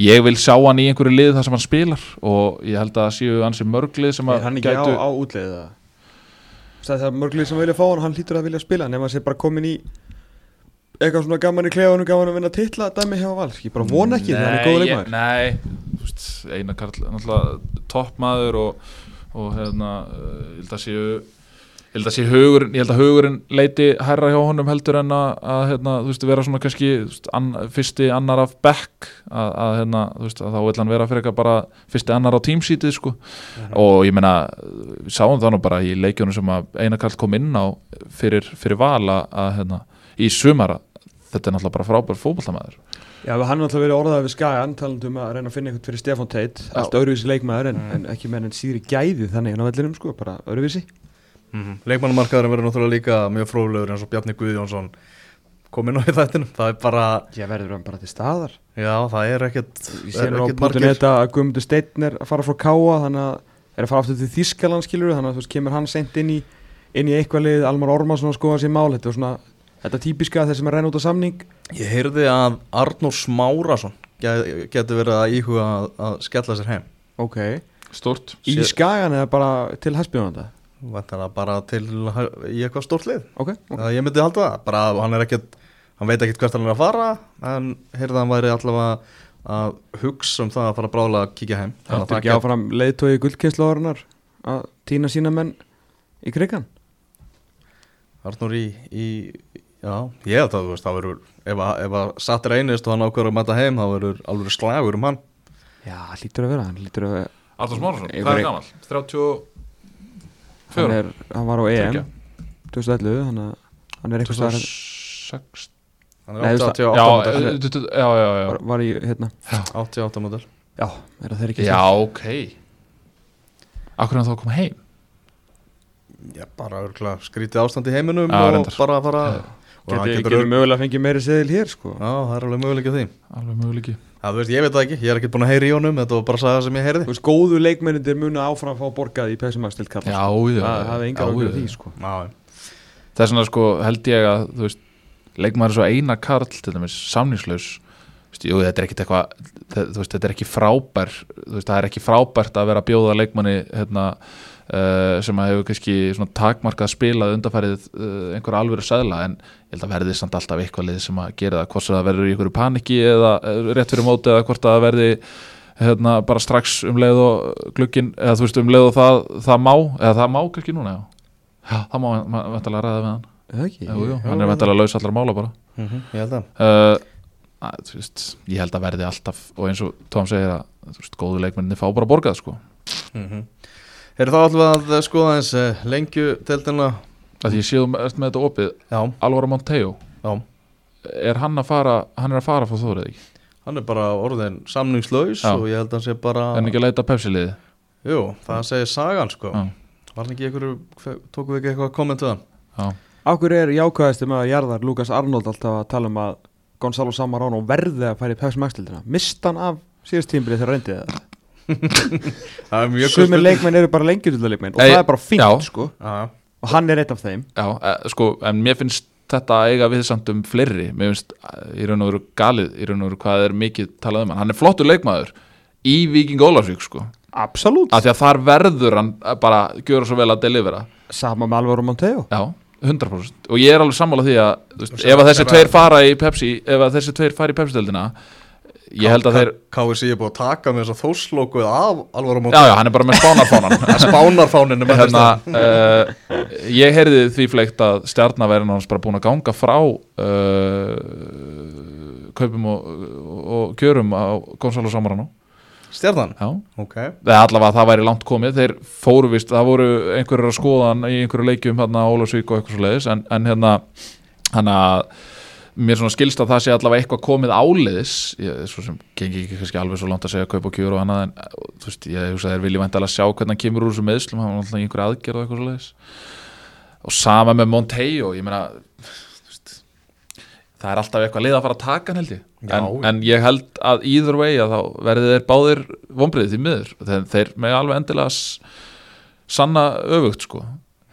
[SPEAKER 2] ég vil sjá hann í einhverju lið þar sem hann spilar og ég held að það séu hansi mörglið sem að
[SPEAKER 3] Er hann ekki á, á útleiðið það? Það er mörglið sem vilja fá hann, hann hlýtur að vilja spila nema að sé bara komin í eitthvað svona gaman í klefunum, gaman að vinna titla dæmi hjá Val, ég bara vona ekki það hann er góð leikmaður.
[SPEAKER 2] Nei, þú veist, Einar Karl náttúrulega toppmaður og, og hérna, uh, ég held að séu ég held að sé hugurinn, ég held að hugurinn leiti hærra hjá honum heldur en að, að hérna, þú veist, vera svona kannski veist, an, fyrsti annar af back að, að hérna, þú veist, að þá vil hann vera fyrir eitthvað bara fyrsti annar á tímsítið sko. Og ég meina, við sáum það nú bara í leikjunum sem að Einar Karl kom inn á fyrir, fyrir vala að hérna, í sumara, þetta er náttúrulega bara frábær fótboltamæður
[SPEAKER 3] Já, hann er alltaf verið orðað við Skagan talandi um að reyna að finna eitthvað fyrir Stefán Teit allt öðruvísi leikmaður en, en ekki með en síðri gæði þannig en á vellinum sko, bara öðruvísi
[SPEAKER 1] Mm Leikmannumarkaðurinn verður náttúrulega líka mjög fróðlegur eins og Bjarni Guðjónsson kom inn á í þættinum. Það er bara,
[SPEAKER 3] Já, verður hann bara til staðar?
[SPEAKER 1] Já það er ekkert
[SPEAKER 3] Ég sé
[SPEAKER 1] er
[SPEAKER 3] nú á
[SPEAKER 1] ekkert
[SPEAKER 3] punktunni þetta að Guðmundur Steinn er að fara frá Káa þannig að er að fara aftur til Þískaland skilur þannig að þú veist kemur hann seint inn í inn í eitthvað lið, Almar Ormarsson að skoða sér mál. Þetta er svona, þetta típiska þeir sem er reyna út á samning.
[SPEAKER 1] Ég heyrði að Arnór Smárasson get- getur verið að íhuga að, að skella sér heim.
[SPEAKER 3] Ok.
[SPEAKER 2] Stort
[SPEAKER 3] Í Skagan eða bara til Hespjónanda
[SPEAKER 1] Væntanlega bara til í eitthvað stórt lið.
[SPEAKER 3] Okay,
[SPEAKER 1] okay. ég myndi að halda það. Bara, hann, ekkit, hann veit ekkert hvert hann er að fara en heyrða hann væri allavega að hugsa um það að fara að brála að kíkja heim.
[SPEAKER 3] Það er ekki áfram leiðtói gullkynslaðurinnar að týna sína menn í krigan
[SPEAKER 1] Arnur í, í já, ég þá, þú veist, þá verður ef að, að satt er einist og hann ákveður að mæta heim þá verður alveg slagur um hann.
[SPEAKER 3] Já, lítur að vera, hann lítur að
[SPEAKER 2] Arnur
[SPEAKER 3] Smársson,
[SPEAKER 2] það er gaman 30
[SPEAKER 3] hann, er, hann var á EM
[SPEAKER 2] Tveggja.
[SPEAKER 3] 2011, þannig að hann er eitthvað staðar
[SPEAKER 2] 2006
[SPEAKER 1] hann er
[SPEAKER 3] þú veist
[SPEAKER 1] 88
[SPEAKER 2] Já,
[SPEAKER 1] model
[SPEAKER 2] eh, já, já, já.
[SPEAKER 3] Var, í, hérna.
[SPEAKER 1] 88 model
[SPEAKER 3] Já, er það þeir ekki
[SPEAKER 2] Já, ok. Akkur hann þá að koma heim?
[SPEAKER 1] Já, bara örgulega skrítið ástand í heiminum
[SPEAKER 2] Já,
[SPEAKER 1] og
[SPEAKER 2] reyndar.
[SPEAKER 1] bara fara og hann getur
[SPEAKER 3] getur mögulega að fengið meiri seðil hér sko?
[SPEAKER 1] Já, það er alveg möguleik á því.
[SPEAKER 2] Alveg möguleiki
[SPEAKER 1] Já, þú veist, ég veit það ekki, ég er ekki búin að heyra í honum þetta var bara að sagða sem ég heyrði.
[SPEAKER 3] Þú veist, góðu leikmennir munu áfram að fá borgað í Pessimastilt kalla
[SPEAKER 2] Já,
[SPEAKER 3] sko.
[SPEAKER 2] já,
[SPEAKER 3] Það það er
[SPEAKER 2] já,
[SPEAKER 3] ágjör
[SPEAKER 2] já.
[SPEAKER 3] því sko.
[SPEAKER 1] Já,
[SPEAKER 2] Það er svona sko, held ég að þú veist, leikmaður er svo eina karl til dæmis, samningslaus. Þú veist, jú, þetta er ekkit eitthvað það- þú veist, þetta er ekki frábær þú veist, það er ekki frábært að vera að bjóða leikmanni hérna, uh, sem að hefur kannski takmarkað spilað undarfærið uh, einhver alvöru sæðla en ég held að verði samt alltaf eitthvað lið sem að gera það. Hvort það verður í einhverju paniki eða eh, rétt fyrir móti eða hvort að það verði hérna, bara strax um leið og glukkin, eða þú veist um leið og það, það má, eða það má kannski núna já, það má vantalega ræða við hann.
[SPEAKER 3] Það ekki?
[SPEAKER 2] jú, hann er vantalega laus allar mála bara.
[SPEAKER 1] Mhm, ég held að
[SPEAKER 2] uh, að, veist, ég held að verði alltaf og eins og Tom segir að veist, góðu leikmenninni fá bara borgað sko.
[SPEAKER 1] Mm Heyrðu þá alltaf að skoða eins uh, lengju deildina
[SPEAKER 2] að ég séu með þetta opið.
[SPEAKER 1] Já,
[SPEAKER 2] Alvaro Monteo,
[SPEAKER 1] já.
[SPEAKER 2] Er hann að fara hann er að fara frá þórið ekki?
[SPEAKER 1] Hann er bara orðin samningslaus
[SPEAKER 2] Já.
[SPEAKER 1] og ég held að hann sé bara
[SPEAKER 2] en ekki að leita pepsiliði
[SPEAKER 1] Jú, það segir sagan sko.
[SPEAKER 2] Já.
[SPEAKER 1] Var hann ekki einhverju, tókum við ekki eitthvað komment við hann?
[SPEAKER 2] Já,
[SPEAKER 3] Akkur er jákvæðasti með að jarðar Lukas Arnold alltaf að tala um að Gonzalo Samarano verði að fara í Pessimaxtildina Mist hann af síðast tímbilið þegar reyndið það Sumir leikmenn eru bara lengjutuldarleikmenn og það er bara fínt
[SPEAKER 2] já.
[SPEAKER 3] sko. Og hann er eitt af þeim.
[SPEAKER 2] Já eh, sko, en mér finnst þetta eiga við samt um fleiri. Mér finnst eh, í raun og veru galið í raun og veru hvað er mikið talað um hann. Hann er flottur leikmaður í Viking Ólafsvík sko.
[SPEAKER 3] Absolutt.
[SPEAKER 2] Af því að þar verður hann bara gjöra svo vel að delivera.
[SPEAKER 3] Sama með Alvaro Monteo
[SPEAKER 2] Já, 100% og ég er alveg sammála því að þú veist, ef að þessi tveir fara í Pepsi ef að þessi tveir fara í Pepsi-deldina ég held að þeir,
[SPEAKER 1] KFC er búið að taka með þess að þóslókuð af Alvaro
[SPEAKER 2] já já, hann er bara með spánarfánan
[SPEAKER 1] Spánarfáninu með
[SPEAKER 2] hérna, uh, ég heyrði því fleikt að stjarnaverðin hans bara búin að ganga frá uh, kaupum og, og kjörum á Gonzalo Samarano
[SPEAKER 1] Stjarnan,
[SPEAKER 2] já,
[SPEAKER 1] ok.
[SPEAKER 2] Eða allavega það væri langt komið. Þeir fóru vist, það voru einhverjur að skoða hann í einhverju leikjum hérna á Ólafsvík og eitthvað svo leiðis en, en hérna hann að mér svona skilst að það sé allavega eitthvað komið áleiðis. Ég, svo sem gengi ekki kannski alveg svo langt að segja kaup og kjur og annað en uh, þú veist, ég hugsa að þeir vilja væntalega sjá hvernig hann kemur úr þessu meðslum, hann var alltaf í einhverju aðgerð og eitthvað svo leiðis og sama með Monteo, ég meina veist, það er alltaf eitthvað leið að fara að taka hann held ég.
[SPEAKER 1] Já,
[SPEAKER 2] en,
[SPEAKER 1] já.
[SPEAKER 2] en ég held að either way að þá verði þeir báðir vonbreiði því miður. Þeir, þeir með alveg endilega sanna öfugt sko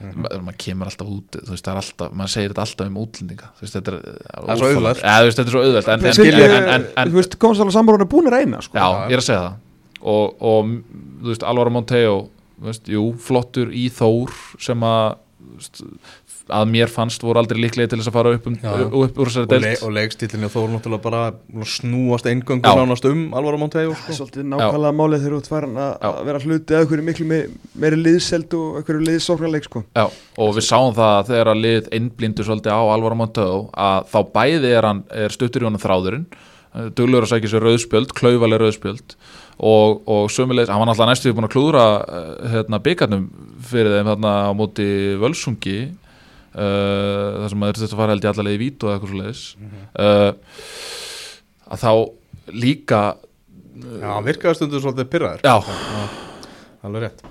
[SPEAKER 1] Mhm.
[SPEAKER 2] Ma- maður kemur alltaf út þú veist, er alltaf, maður segir þetta alltaf um útlendinga veist, þetta er,
[SPEAKER 1] Það er svo auðvelt.
[SPEAKER 2] ja, þetta er svo auðvelt en, en,
[SPEAKER 3] Skilji,
[SPEAKER 2] en, en, en,
[SPEAKER 3] þú veist, komast alveg samborðan er búin að reyna sko.
[SPEAKER 2] já, ég er að segja það og, og Alvaro Monteo þú veist, jú, flottur í Þór sem að að mér fannst voru aldrei líklega til þess að fara upp, um, upp, úr þessari
[SPEAKER 1] og, le og leikstílinni og þóru náttúrulega bara snúast eingöngu
[SPEAKER 2] Já.
[SPEAKER 1] nánast um Alvaro Monteo
[SPEAKER 3] Það er
[SPEAKER 1] sko.
[SPEAKER 3] svolítið nákvæmlega málið þegar þú ert farin að að vera hluti eða einhverju miklu me meiri liðseld og einhverju liðsóknarleik sko.
[SPEAKER 2] Já, og við sáum það að þegar að lið innblindu svolítið á Alvaro Monteo að þá bæði er, hann, er stuttur í honum þráðurinn duglur að sækja sér rauðspjöld, klaufaleg rauðspjöld og, og sömulegis, hann var náttúrulega næstu búin að klúðra eh, hérna, byggarnum fyrir þeim þarna á móti völsungi uh, þar sem maður þetta fara held í vít og eitthvað svo leiðis uh, að þá líka
[SPEAKER 1] Já, hann virkaði stundur svolítið pyrraður
[SPEAKER 2] já,
[SPEAKER 1] Alveg rétt.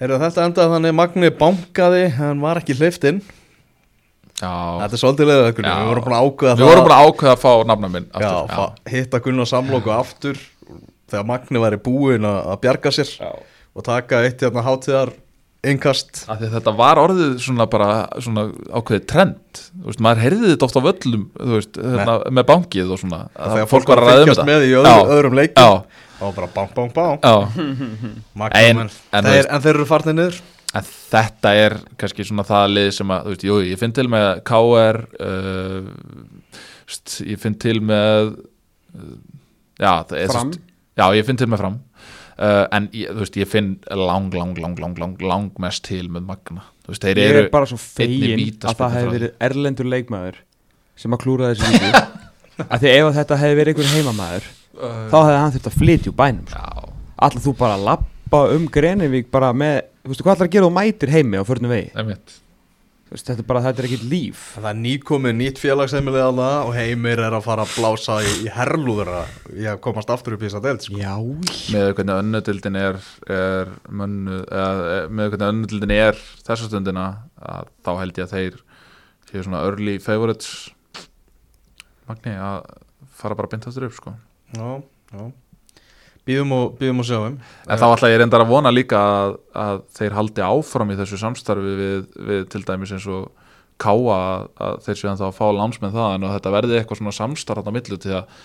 [SPEAKER 1] Heyrðu þetta endaði þannig Magni bankaði hann var ekki hleyftinn
[SPEAKER 2] já.
[SPEAKER 1] Þetta er svolítið leiðið
[SPEAKER 2] Já.
[SPEAKER 1] Við vorum búin að ákveða
[SPEAKER 2] við vorum búin að ákveða að fá nafna minn
[SPEAKER 1] Já,
[SPEAKER 2] aftur,
[SPEAKER 1] fa- hitta Gunnar samlóku aftur þegar Magni væri búinn að að bjarga sér
[SPEAKER 2] já.
[SPEAKER 1] og taka eitt hérna hátíðar innkast.
[SPEAKER 2] Þetta var orðið svona bara svona ákveðið trend. Þú veist, maður heyrði þetta oft á völlum þú veist, hérna, með bankið og svona að
[SPEAKER 1] þegar fólk var
[SPEAKER 2] að ræða um þetta.
[SPEAKER 1] með í
[SPEAKER 2] Já.
[SPEAKER 1] öðrum, leikum var bara bang bang bang.
[SPEAKER 2] En- en þú
[SPEAKER 1] þeir, en þeir eru farnir niður.
[SPEAKER 2] En þetta er kannski svona það lið sem að, þú veist, jú, ég finn til með KR uh, veist, ég finn til með uh, já, það er
[SPEAKER 3] Fram.
[SPEAKER 2] veist, já, ég finn til með fram uh, en ég, þú veist, ég finn lang, lang, lang, lang, lang, lang mest til með Magna þú veist, þeir
[SPEAKER 3] Ég
[SPEAKER 2] eru
[SPEAKER 3] er bara svo fegin að það hefði verið erlendur leikmaður sem að klúra þessu víti. Að því ef þetta hefði verið einhver heimamaður þá hefði hann þurft að flytja úr bænum sko. Allar þú bara lappa um Grenivík bara með, þú veistu hvað allar að gera? Þú mætir heimi á förnum vegi. Veist, Þetta er bara, þetta er ekkit líf
[SPEAKER 1] Það er nýkomið nýtt félagsheimilið að það og heimir er að fara að blása í, í herlúður í að komast aftur upp í þess að deild sko.
[SPEAKER 3] Já,
[SPEAKER 2] með hvernig önnudildin er, er mönnu, eða, með hvernig önnudildin er þessa stundina að þá held ég að þeir séu svona early favorites Magni að fara bara beint aftur upp sko.
[SPEAKER 1] Já, já Býðum og, býðum og sjáum.
[SPEAKER 2] En þá ætla ég reyndar að vona líka að, að þeir haldi áfram í þessu samstarfi við, við til dæmis eins og Káa að, að þeir séu þá að fá lánsmenn það en þetta verði eitthvað svona samstarf á millu til að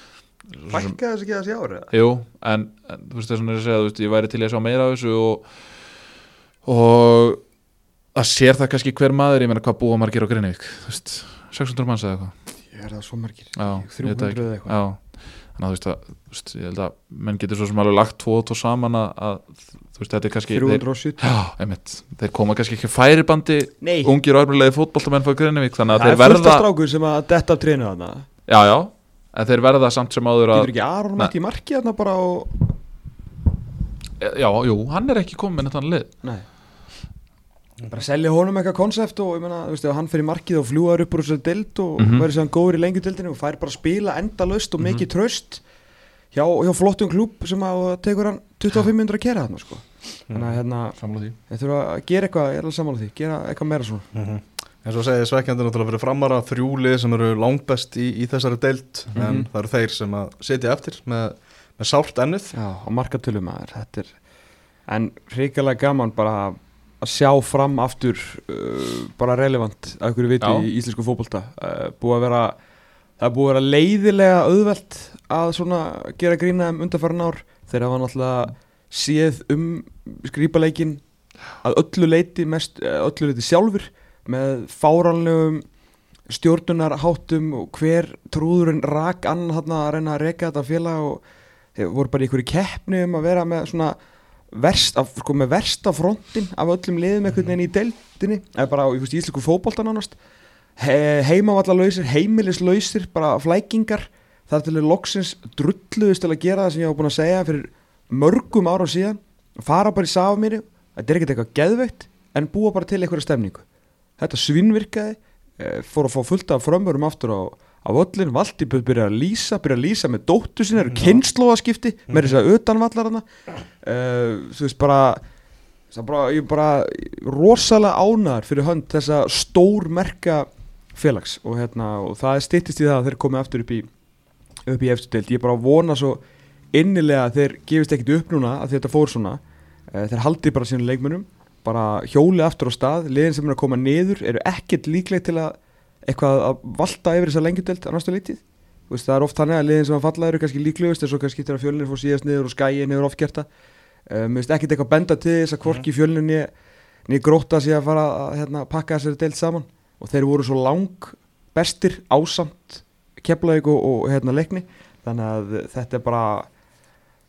[SPEAKER 3] fækka þess ekki að þessi ári
[SPEAKER 2] Jú, en, en þú veist þess að ég segja, þú veist, ég væri til að sjá meira af þessu og, og að sér það kannski hver maður, ég meina hvað búa margir á Grinnivík, þú veist, 600 manns eða eitthvað,
[SPEAKER 3] Ég er það svo margir.
[SPEAKER 2] Já, ég veit
[SPEAKER 3] 300
[SPEAKER 2] það ekki.
[SPEAKER 3] eða eitthvað.
[SPEAKER 2] Já, þannig að þú veist að, þú veist, ég held að menn getur svo sem alveg lagt tvo og tvo saman að, að þú veist, þetta er kannski, þeir,
[SPEAKER 3] 370
[SPEAKER 2] já, einmitt, þeir koma kannski ekki færibandi,
[SPEAKER 3] Nei,
[SPEAKER 2] ungir og örmulegi fótboltamenn frá Grinnivík, þannig að
[SPEAKER 3] það
[SPEAKER 2] þeir
[SPEAKER 3] er fullt
[SPEAKER 2] verða,
[SPEAKER 3] af strákur sem að detta af trénu þarna.
[SPEAKER 2] Já, já, en þeir verða samt sem áður að,
[SPEAKER 3] Getur ekki Aron mætt í marki þarna bara og
[SPEAKER 2] já, jú, hann er ekki komin þetta lið,
[SPEAKER 3] Nei bara selja honum eitthvað konsept og ég meina, þú veist, hann fyrir markið og fljúar upp úr þessari deild og
[SPEAKER 2] Mhm.
[SPEAKER 3] verður séðan góður í lengjudeildinu og fær bara spila endalaust og mikið tröst hjá, hjá flottum klúb sem að tekur hann 2500 að kera þarna sko. þannig að hérna,
[SPEAKER 2] því.
[SPEAKER 3] þeir þurfa að gera eitthvað ég er alveg sammála því, gera eitthvað meira svona
[SPEAKER 1] Mhm. En svo segið svekkjandi náttúrulega fyrir framara þrjúlið sem eru langbest í, í þessari deild en
[SPEAKER 3] Mhm.
[SPEAKER 1] það eru þeir sem að sitja eftir með, með sárt ennið
[SPEAKER 3] Já, á markatölum að þetta er en hrikalega gaman bara að sjá fram aftur uh, bara relevant að ykkur viti
[SPEAKER 2] Já.
[SPEAKER 3] í íslensku fótbolta uh, búið að vera það búið að vera leiðilega auðvelt að svona gera grína um undarfæran ár þegar hafa náttúrulega séð um skrýpaleikin að öllu leiti mest, eh, öllu leiti sjálfur með fáránlegum stjórnunarháttum og hver trúðurinn rak annan að reyna að reka þetta félag og þeir voru bara í einhverju keppni um að vera með svona verst, af, sko, með versta frontin af öllum liðum einhvern veginn í deildinni eða bara í fyrst, íslensku fótbolta nánast. He, heimavallalausir, heimilislausir bara flækingar. Þar til er loksins drulluðist til að gera það sem ég hafa búin að segja fyrir mörgum ára síðan. Fara bara í safamýri. Þetta er ekkert eitthvað geðveikt en búa bara til einhverja stemningu. Þetta svinnvirkaði fór að fá fullt af frömmurum aftur á, á völlin, Valdi byrja að lýsa byrja að lýsa með dóttu sinni, eru kynnslóðaskipti með þess að utanvallar hana uh, þú veist bara bara, ég er bara rosalega ánæður fyrir hönd þessa stór merka félags. Og, hérna, og það styttist í það að þeir komið aftur upp í upp í eftir deild, ég er bara að vona svo innilega að þeir gefist ekkit upp núna að þetta fór svona. Uh, þeir haldi bara sínum leikmönum bara hjóli aftur á stað, liðin sem er að koma niður eru ekkert líkleg til að eitthvað að valta yfir þessa lengjudelt á næstu leitið Veist, það er oft þannig að liðin sem að falla eru kannski líklegust eins og kannski þegar fjölinni fór síðast niður og gert það. Uh, mér finnst ekkert eitthvað benda til þess að hvorki fjölinni niður gróta sig að fara að hérna, pakka þessari deilt saman. Og þeir voru svo lang bestir ásamt keflaug og, og hérna, leikni. Þannig að þetta er bara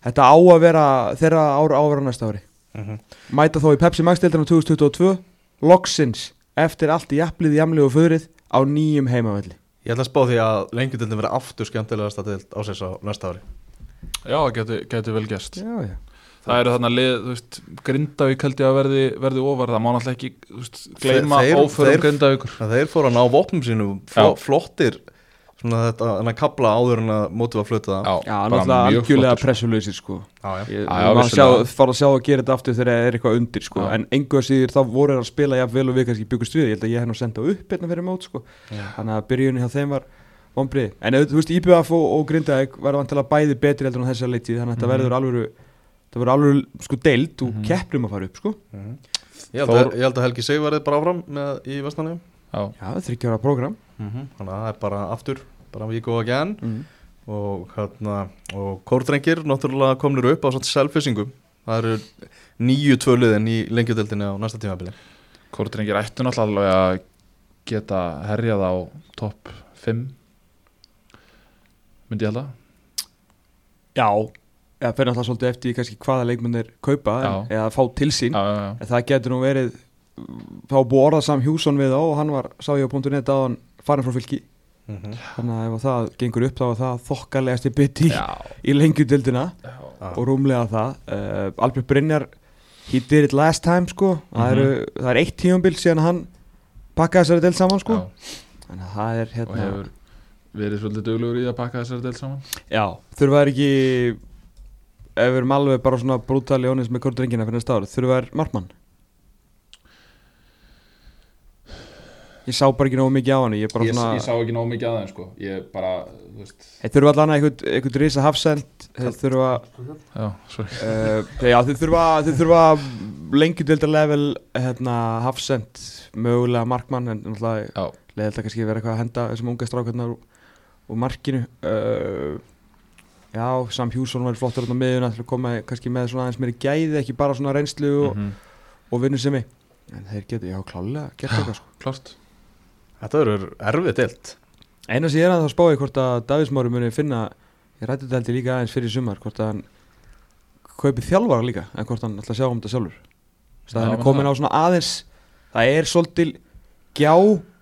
[SPEAKER 3] þetta á að vera þeirra ára ávera næsta ári
[SPEAKER 1] Mhm.
[SPEAKER 3] mæta þó í Pepsi Max deildina 2022 loksins eftir allt í jafnlið jamlið og föðrið á nýjum heimavelli.
[SPEAKER 1] Ég ætla að spá því að lengjudildin verði aftur skemmtilegast að deild ásins á næsta ári.
[SPEAKER 2] Já, geti, geti vel gæst
[SPEAKER 3] já, já.
[SPEAKER 2] Það eru þarna lið, þú veist, Grindavík held ég að verði, verði ofar, það má náttúrulega ekki, þú veist, gleyma
[SPEAKER 1] Þeir-
[SPEAKER 2] óförum
[SPEAKER 1] þeir-
[SPEAKER 2] Grindavíkur.
[SPEAKER 1] Þeir fóru að ná vopnum sínum. Flottir svona þetta en að kapla áður en að mótið var flutið
[SPEAKER 3] já,
[SPEAKER 2] bara
[SPEAKER 3] náttúrulega algjörlega
[SPEAKER 2] flottur.
[SPEAKER 3] pressuleysir sko
[SPEAKER 1] Já, já.
[SPEAKER 3] Ég,
[SPEAKER 2] Já, já,
[SPEAKER 3] maður sjá,
[SPEAKER 2] vissulega.
[SPEAKER 3] fara að sjá að gera þetta aftur þegar það er eitthvað undir sko.
[SPEAKER 2] Já.
[SPEAKER 3] en engu að síður þá voru þeir að spila jafn vel og við kannski byggust við, ég held að ég hef nú sendað upp hérna fyrir mót sko. þannig að byrjunni hjá þeim var vonbrið, en þú veist IBF og, og Grindavík var vantilega bæði betri heldur en þessa leitið, þannig að þetta verður alveg það verður alveg sko deild og
[SPEAKER 2] Mhm.
[SPEAKER 3] keppnum að fara upp sko.
[SPEAKER 1] Mhm. Ég held,
[SPEAKER 2] Þór-
[SPEAKER 1] að, ég held að Helgi Sig verði bara áfram með, í Vestmanni
[SPEAKER 2] Já,
[SPEAKER 3] já, þryggjára program
[SPEAKER 1] Þannig að það er bara aftur bara við góða gæn
[SPEAKER 3] mm.
[SPEAKER 1] og, hérna, og kórdrengir náttúrulega komnir upp á svona selfisingum það eru nýju tvöliðin í lengjudeldinni á næsta tímabili.
[SPEAKER 2] Kortrengir ættu náttúrulega að geta herjað á topp 5 myndi ég held að
[SPEAKER 3] já, eða fyrir náttúrulega svolítið eftir kannski hvaða leikmennir kaupa
[SPEAKER 2] Já.
[SPEAKER 3] eða fá til sín.
[SPEAKER 2] Já, já,
[SPEAKER 3] það getur nú verið þá búið orðað Sam Hjússon við á og hann var, sá ég á .net að hann farin frá fylki.
[SPEAKER 1] Mhm.
[SPEAKER 3] þannig að ef það gengur upp þá er það þokkalegast í bytti í.
[SPEAKER 2] Já.
[SPEAKER 3] og rúmlega það. Uh, Albert Brynjar he did it last time sko. Það, eru, það er eitt tíumbil síðan hann pakkaði þessari dild saman sko.
[SPEAKER 2] Já,
[SPEAKER 3] þannig að það er
[SPEAKER 2] og
[SPEAKER 3] hérna
[SPEAKER 2] hefur verið svolítið duglegur í að pakka þessari del saman?
[SPEAKER 3] Já, þurfa þær ekki ef við erum alveg bara svona brútali ónins með kortringina fyrir næsta ár þurfa þær ég sá bara ekki nógu mikið á hann ég er bara
[SPEAKER 2] ég,
[SPEAKER 3] svona
[SPEAKER 2] ég sá ekki nóg mikið að þeim sko. Ég bara,
[SPEAKER 3] Þeir þurfa allan að einhvern, einhvern risa hafsend Þeir þurfa
[SPEAKER 2] Já, sorry.
[SPEAKER 3] Já, þeir þurfa, þurfa lengjudildar level hérna, hafsend mögulega markmann en náttúrulega að kannski vera eitthvað að henda þessum unga strákarnar úr markinu. Uh, Já, Sam Hjússon var flottur á miðuna til að koma kannski með svona aðeins meiri gæði ekki bara svona reynslu og,
[SPEAKER 2] mhm,
[SPEAKER 3] og vinnusemi en þeir geta, já, klálega gert eitthvað sko.
[SPEAKER 2] klárt
[SPEAKER 1] Þetta verður erfið deild.
[SPEAKER 3] Eina sem ég er að það spáði hvort að Davísmári muni finna ég rætti þetta held ég líka aðeins fyrir sumar hvort að hann kaupi þjálfara líka en hvort hann ætla að sjá um þetta sjálfur. Að hann er komin
[SPEAKER 2] það.
[SPEAKER 3] á svona aðeins það er svolítil gjá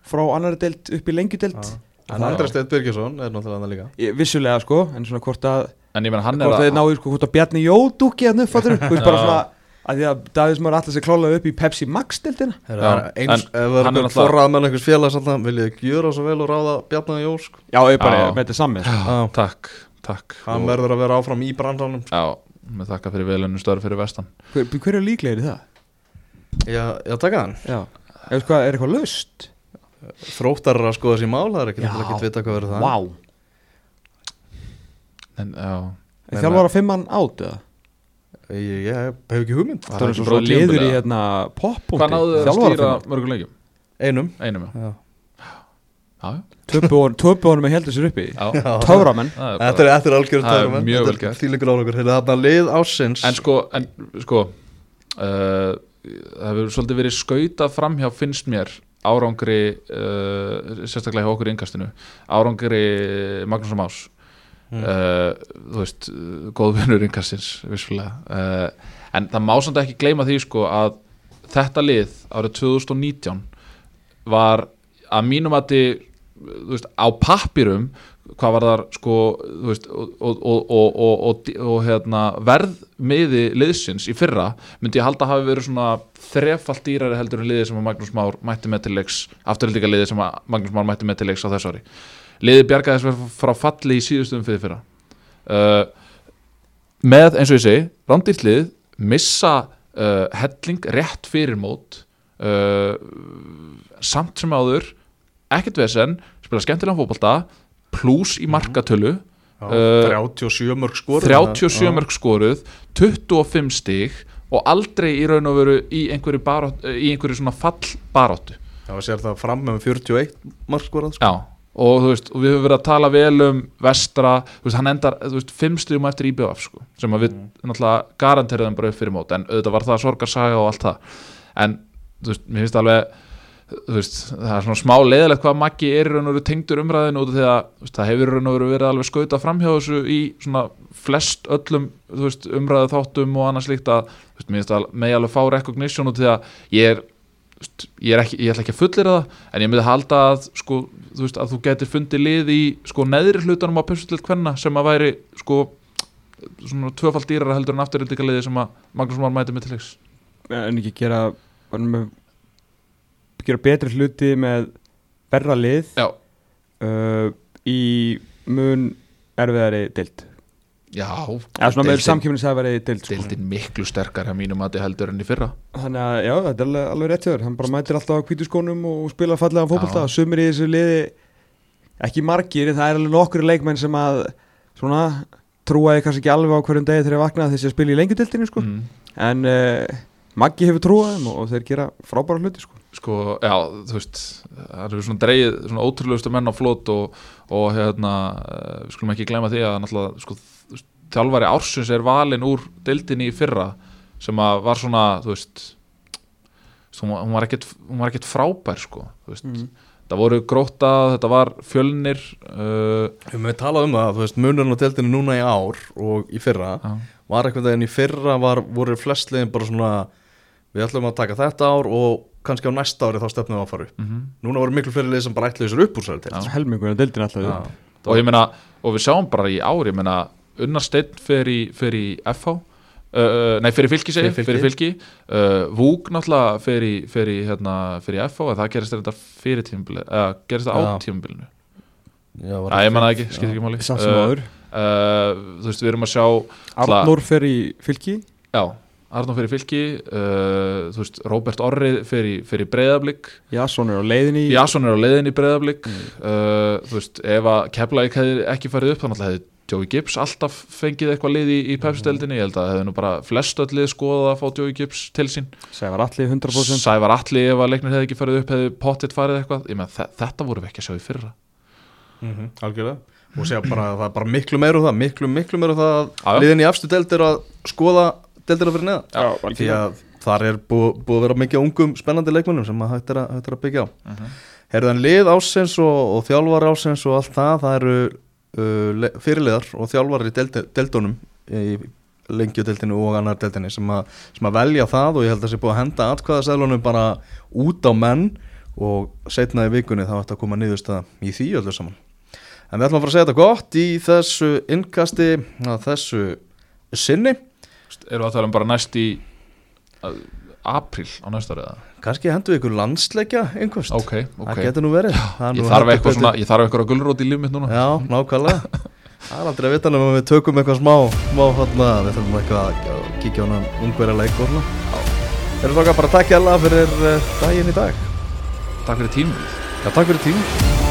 [SPEAKER 3] frá annari deild upp í lengjudeild
[SPEAKER 1] En
[SPEAKER 2] Já.
[SPEAKER 1] Andri Steinn Birgisson er náttúrulega hann líka.
[SPEAKER 3] Ég- vissulega sko en svona hvort að
[SPEAKER 2] En ég menn hann er
[SPEAKER 3] hvort
[SPEAKER 2] að
[SPEAKER 3] þeir náðu sko hvort að Bjarni Jó dúkki hann upp fattur þú veist bara svona að því að Davísmári alltaf sér klálega upp í Pepsi Max deildina
[SPEAKER 1] Það
[SPEAKER 2] Já,
[SPEAKER 1] er eins,
[SPEAKER 2] en
[SPEAKER 1] ef það er
[SPEAKER 2] hann er
[SPEAKER 1] einhver
[SPEAKER 2] náttúrulega-
[SPEAKER 1] forrað með einhvers félags alltaf, viljið þið gjöra svo vel og ráða Bjarnar Jó sko.
[SPEAKER 3] já ég bara
[SPEAKER 2] Já.
[SPEAKER 3] með þetta sammið sko.
[SPEAKER 1] Já.
[SPEAKER 2] Takk, takk
[SPEAKER 1] Hann
[SPEAKER 2] Og-
[SPEAKER 1] verður að vera áfram í bransanum
[SPEAKER 2] Já, með þakka fyrir velunum störf fyrir vestan
[SPEAKER 3] hver, hver er líklegir í það?
[SPEAKER 1] Já, já taka hann
[SPEAKER 3] já er, hvað, er eitthvað löst?
[SPEAKER 1] Þróttar að skoða sér mál, það er ekki
[SPEAKER 3] Já.
[SPEAKER 1] ekki að vita hvað verður það
[SPEAKER 3] Vá
[SPEAKER 2] En já,
[SPEAKER 1] Nei,
[SPEAKER 3] Þjálfara fimmann át eða?
[SPEAKER 1] Ég, ég hef ekki hugmynd.
[SPEAKER 3] Það er
[SPEAKER 2] ekki
[SPEAKER 3] svo
[SPEAKER 2] bara
[SPEAKER 3] liður í hérna poppunkti
[SPEAKER 2] hvað náðu þið að stýra mörgum leikjum?
[SPEAKER 1] Einum.
[SPEAKER 2] Einum, já.
[SPEAKER 3] Töpu honum að heldur sér uppi
[SPEAKER 2] það er
[SPEAKER 1] Þetta er, þetta er algjörð
[SPEAKER 2] Það er mjög vel gert.
[SPEAKER 1] Þýlingur álugur Þetta lið ásins
[SPEAKER 2] En sko, en sko uh, Það hefur svolítið verið skautað framhjá finnst mér árangri uh, sérstaklega hjá okkur í innkastinu árangri Magnús og Más
[SPEAKER 1] Mm.
[SPEAKER 2] uh, þú veist, góðvinnur innkastins vissulega uh, en það má samt ekki gleyma því sko að þetta lið árið 2019 var að mínum að þið þú veist, á pappirum hvað var þar sko veist, og, og, og, og, hérna, verðmiði liðsins í fyrra myndi ég halda að hafi verið svona þrefalt dýrari heldur en liðið sem Magnús Már mætti með til leiks afturhaldika liðið sem Magnús Már mætti með til leiks á þessu ári liðið bjargaði þess verið frá falli í síðustum fyrir fyrra. Uh, með eins og ég segi rándýrtlið missa uh, helling rétt fyrir mót uh, samt sem áður ekkert vesen, spila skemmtilega fótbolta pluss í markatölu
[SPEAKER 1] Já,
[SPEAKER 2] Uh,
[SPEAKER 1] 37 mörg skor
[SPEAKER 2] 37 mörg skoruð 25 stig og aldrei í raun og veru í einhverju, barátt, í einhverju svona fallbaráttu.
[SPEAKER 1] Já, við sér það fram með 41 mörg skor sko.
[SPEAKER 2] Já, og þú veist, og við höfum verið að tala vel um vestra, þú veist, hann endar þú veist, fimm stigum eftir IBF sko, sem að við náttúrulega garanteriðum bara upp fyrir mót en auðvitað var það sorgarsaga og allt það. En, þú veist, mér finnst alveg þú veist, það er svona smá leiðilegt hvað Maggi er raun og veru tengdur umræðinu út af því að veist, það hefur raun og veru verið alveg skauta framhjá þessu í svona flest öllum veist, umræðu þáttum og annað slíkt að veist, mér finnst að megi alveg fá recognition út af því að ég er ég ekki, ég ætla ekki að fullir það en ég myndi halda að sko, þú veist, að þú getur fundið lið í sko neðri hlutanum á pössulilt kvenna sem að væri sko svona tvöfald dýrara heldur en afturrildika liði sem að Magnús Már mæti með til leiks.
[SPEAKER 3] En ekki gera með, gera betri hluti með berra lið uh, í mun erfiðari dild
[SPEAKER 2] já
[SPEAKER 3] með
[SPEAKER 2] deildin-
[SPEAKER 3] að sko.
[SPEAKER 2] deildin miklu sterkar hjá mínum að heldur enn í fyrra
[SPEAKER 3] þannig að já, þetta er alveg, alveg rétt hann bara mætir alltaf á hvítu skónum og spila fallega fótbolta, sumir í þessu liði ekki margir, það er alveg nokkur leikmenn sem að svona trúa ég kannski ekki alveg á hverjum degi þegar ég vakna þessi að spila í lengjudildinni sko.
[SPEAKER 2] mm.
[SPEAKER 3] en uh, Maggi hefur trúað þeim og, þeir gera frábæra hluti sko.
[SPEAKER 2] sko, já, þú veist það eru svona dreigið, svona ótrúlegustu menn á flót og, og hérna eh, við skulum ekki gleyma því að náttúrulega sko, þjálfari ársins er valinn úr deildinni í fyrra sem að var svona, þú veist hún var- hún var ekkert, hún var ekkert frábær sko, þú veist,
[SPEAKER 3] Mm.
[SPEAKER 2] það voru gróta þetta var fjölnir uh,
[SPEAKER 1] Við höfum við talað um það, þú veist, munurinn á teltinu núna í ár og í fyrra
[SPEAKER 2] já,
[SPEAKER 1] var eitthvað en í fyrra var, voru flestlegin bara svona við ætlum að taka þetta ár og kannski á næsta ári þá stefnum við að fara upp.
[SPEAKER 2] Mm
[SPEAKER 1] núna voru miklu fleiri lið sem bara ætlaði sér upp úr sér
[SPEAKER 3] af dildin alltaf upp.
[SPEAKER 2] Og ég meina, og við sjáum bara í ár ég meina, Unnar Steinn fer í, fer í FH uh, nei, fyrir fylki segi,
[SPEAKER 1] Fyrir Fylki.
[SPEAKER 2] fyrir fylki. Uh, Vúk náttúrulega fer í, fer í, hérna, fer í FH en það gerist þetta fyrir tímabilið eða gerist það á
[SPEAKER 1] Já.
[SPEAKER 2] tímabilinu.
[SPEAKER 1] Já, var
[SPEAKER 2] Æ, ég manna ekki, skil ekki máli.
[SPEAKER 3] Samt sem
[SPEAKER 2] uh,
[SPEAKER 3] áður.
[SPEAKER 2] uh, þú veist, við erum að sjá
[SPEAKER 3] Arnór fer í fylki?
[SPEAKER 2] Já, Arnór fyrir fylki uh, þú veist, Róbert Orri fer í, fer í breyðablík
[SPEAKER 3] Jasson er á leiðinni í-
[SPEAKER 2] Jason er á leiðin í breyðablík uh, þú veist, ef að Keflavík hefði ekki farið upp, þannig að hefði Joey Gibbs alltaf fengið eitthvað lið í, í pepsteldinni, ég held að hefði nú bara flest öll lið skoðað að fá Joey Gibbs til sín.
[SPEAKER 3] Sævar Alli 100%
[SPEAKER 2] Sævar Atli ef að leiknir hefði ekki farið upp hefði pottitt farið eitthvað, ég með þetta voru við ekki að sjá í fyrra.
[SPEAKER 1] Mhm, algjörlega. Og segja bara að það er bara miklu meira um það miklu, miklu meira um það að liðin í afstu deild er að skoða deildina fyrir neðan.
[SPEAKER 3] Já,
[SPEAKER 1] því að þar er búið, búið að vera mikið ungum spennandi leikmennum sem að hægt er að, hægt er að eru uh, le- fyrirliðar og þjálfar í deldunum í lengjudeldinu og annar deldinni sem, að- sem að velja það og ég held að það sé búið að henda atkvæðaseðlunum bara út á menn og setna í vikunni þá ætti að koma niðurstaða í því öllu saman en við ætlum að fara að segja þetta gott í þessu innkasti að þessu sinni
[SPEAKER 2] við að tala um bara næst í apríl á næsta ári eða?
[SPEAKER 1] Kannski hendur við ykkur landsleikja einhvers.
[SPEAKER 2] Ok, ok.
[SPEAKER 1] Það getur nú verið. Það er
[SPEAKER 2] Ég
[SPEAKER 1] nú
[SPEAKER 2] þarf eitthvað svona, ég þarf eitthvað gulrót í líf mitt núna.
[SPEAKER 1] Já, nákvæmlega. Það er aldrei að vita nema við tökum eitthvað smá, smá hátna, við þurfum eitthvað að að kíkja á hann ungverja leik og svona. Þeir eru bara að takk hjá alla fyrir eh, daginn í dag.
[SPEAKER 2] Takk fyrir tímum
[SPEAKER 1] Já, takk fyrir tím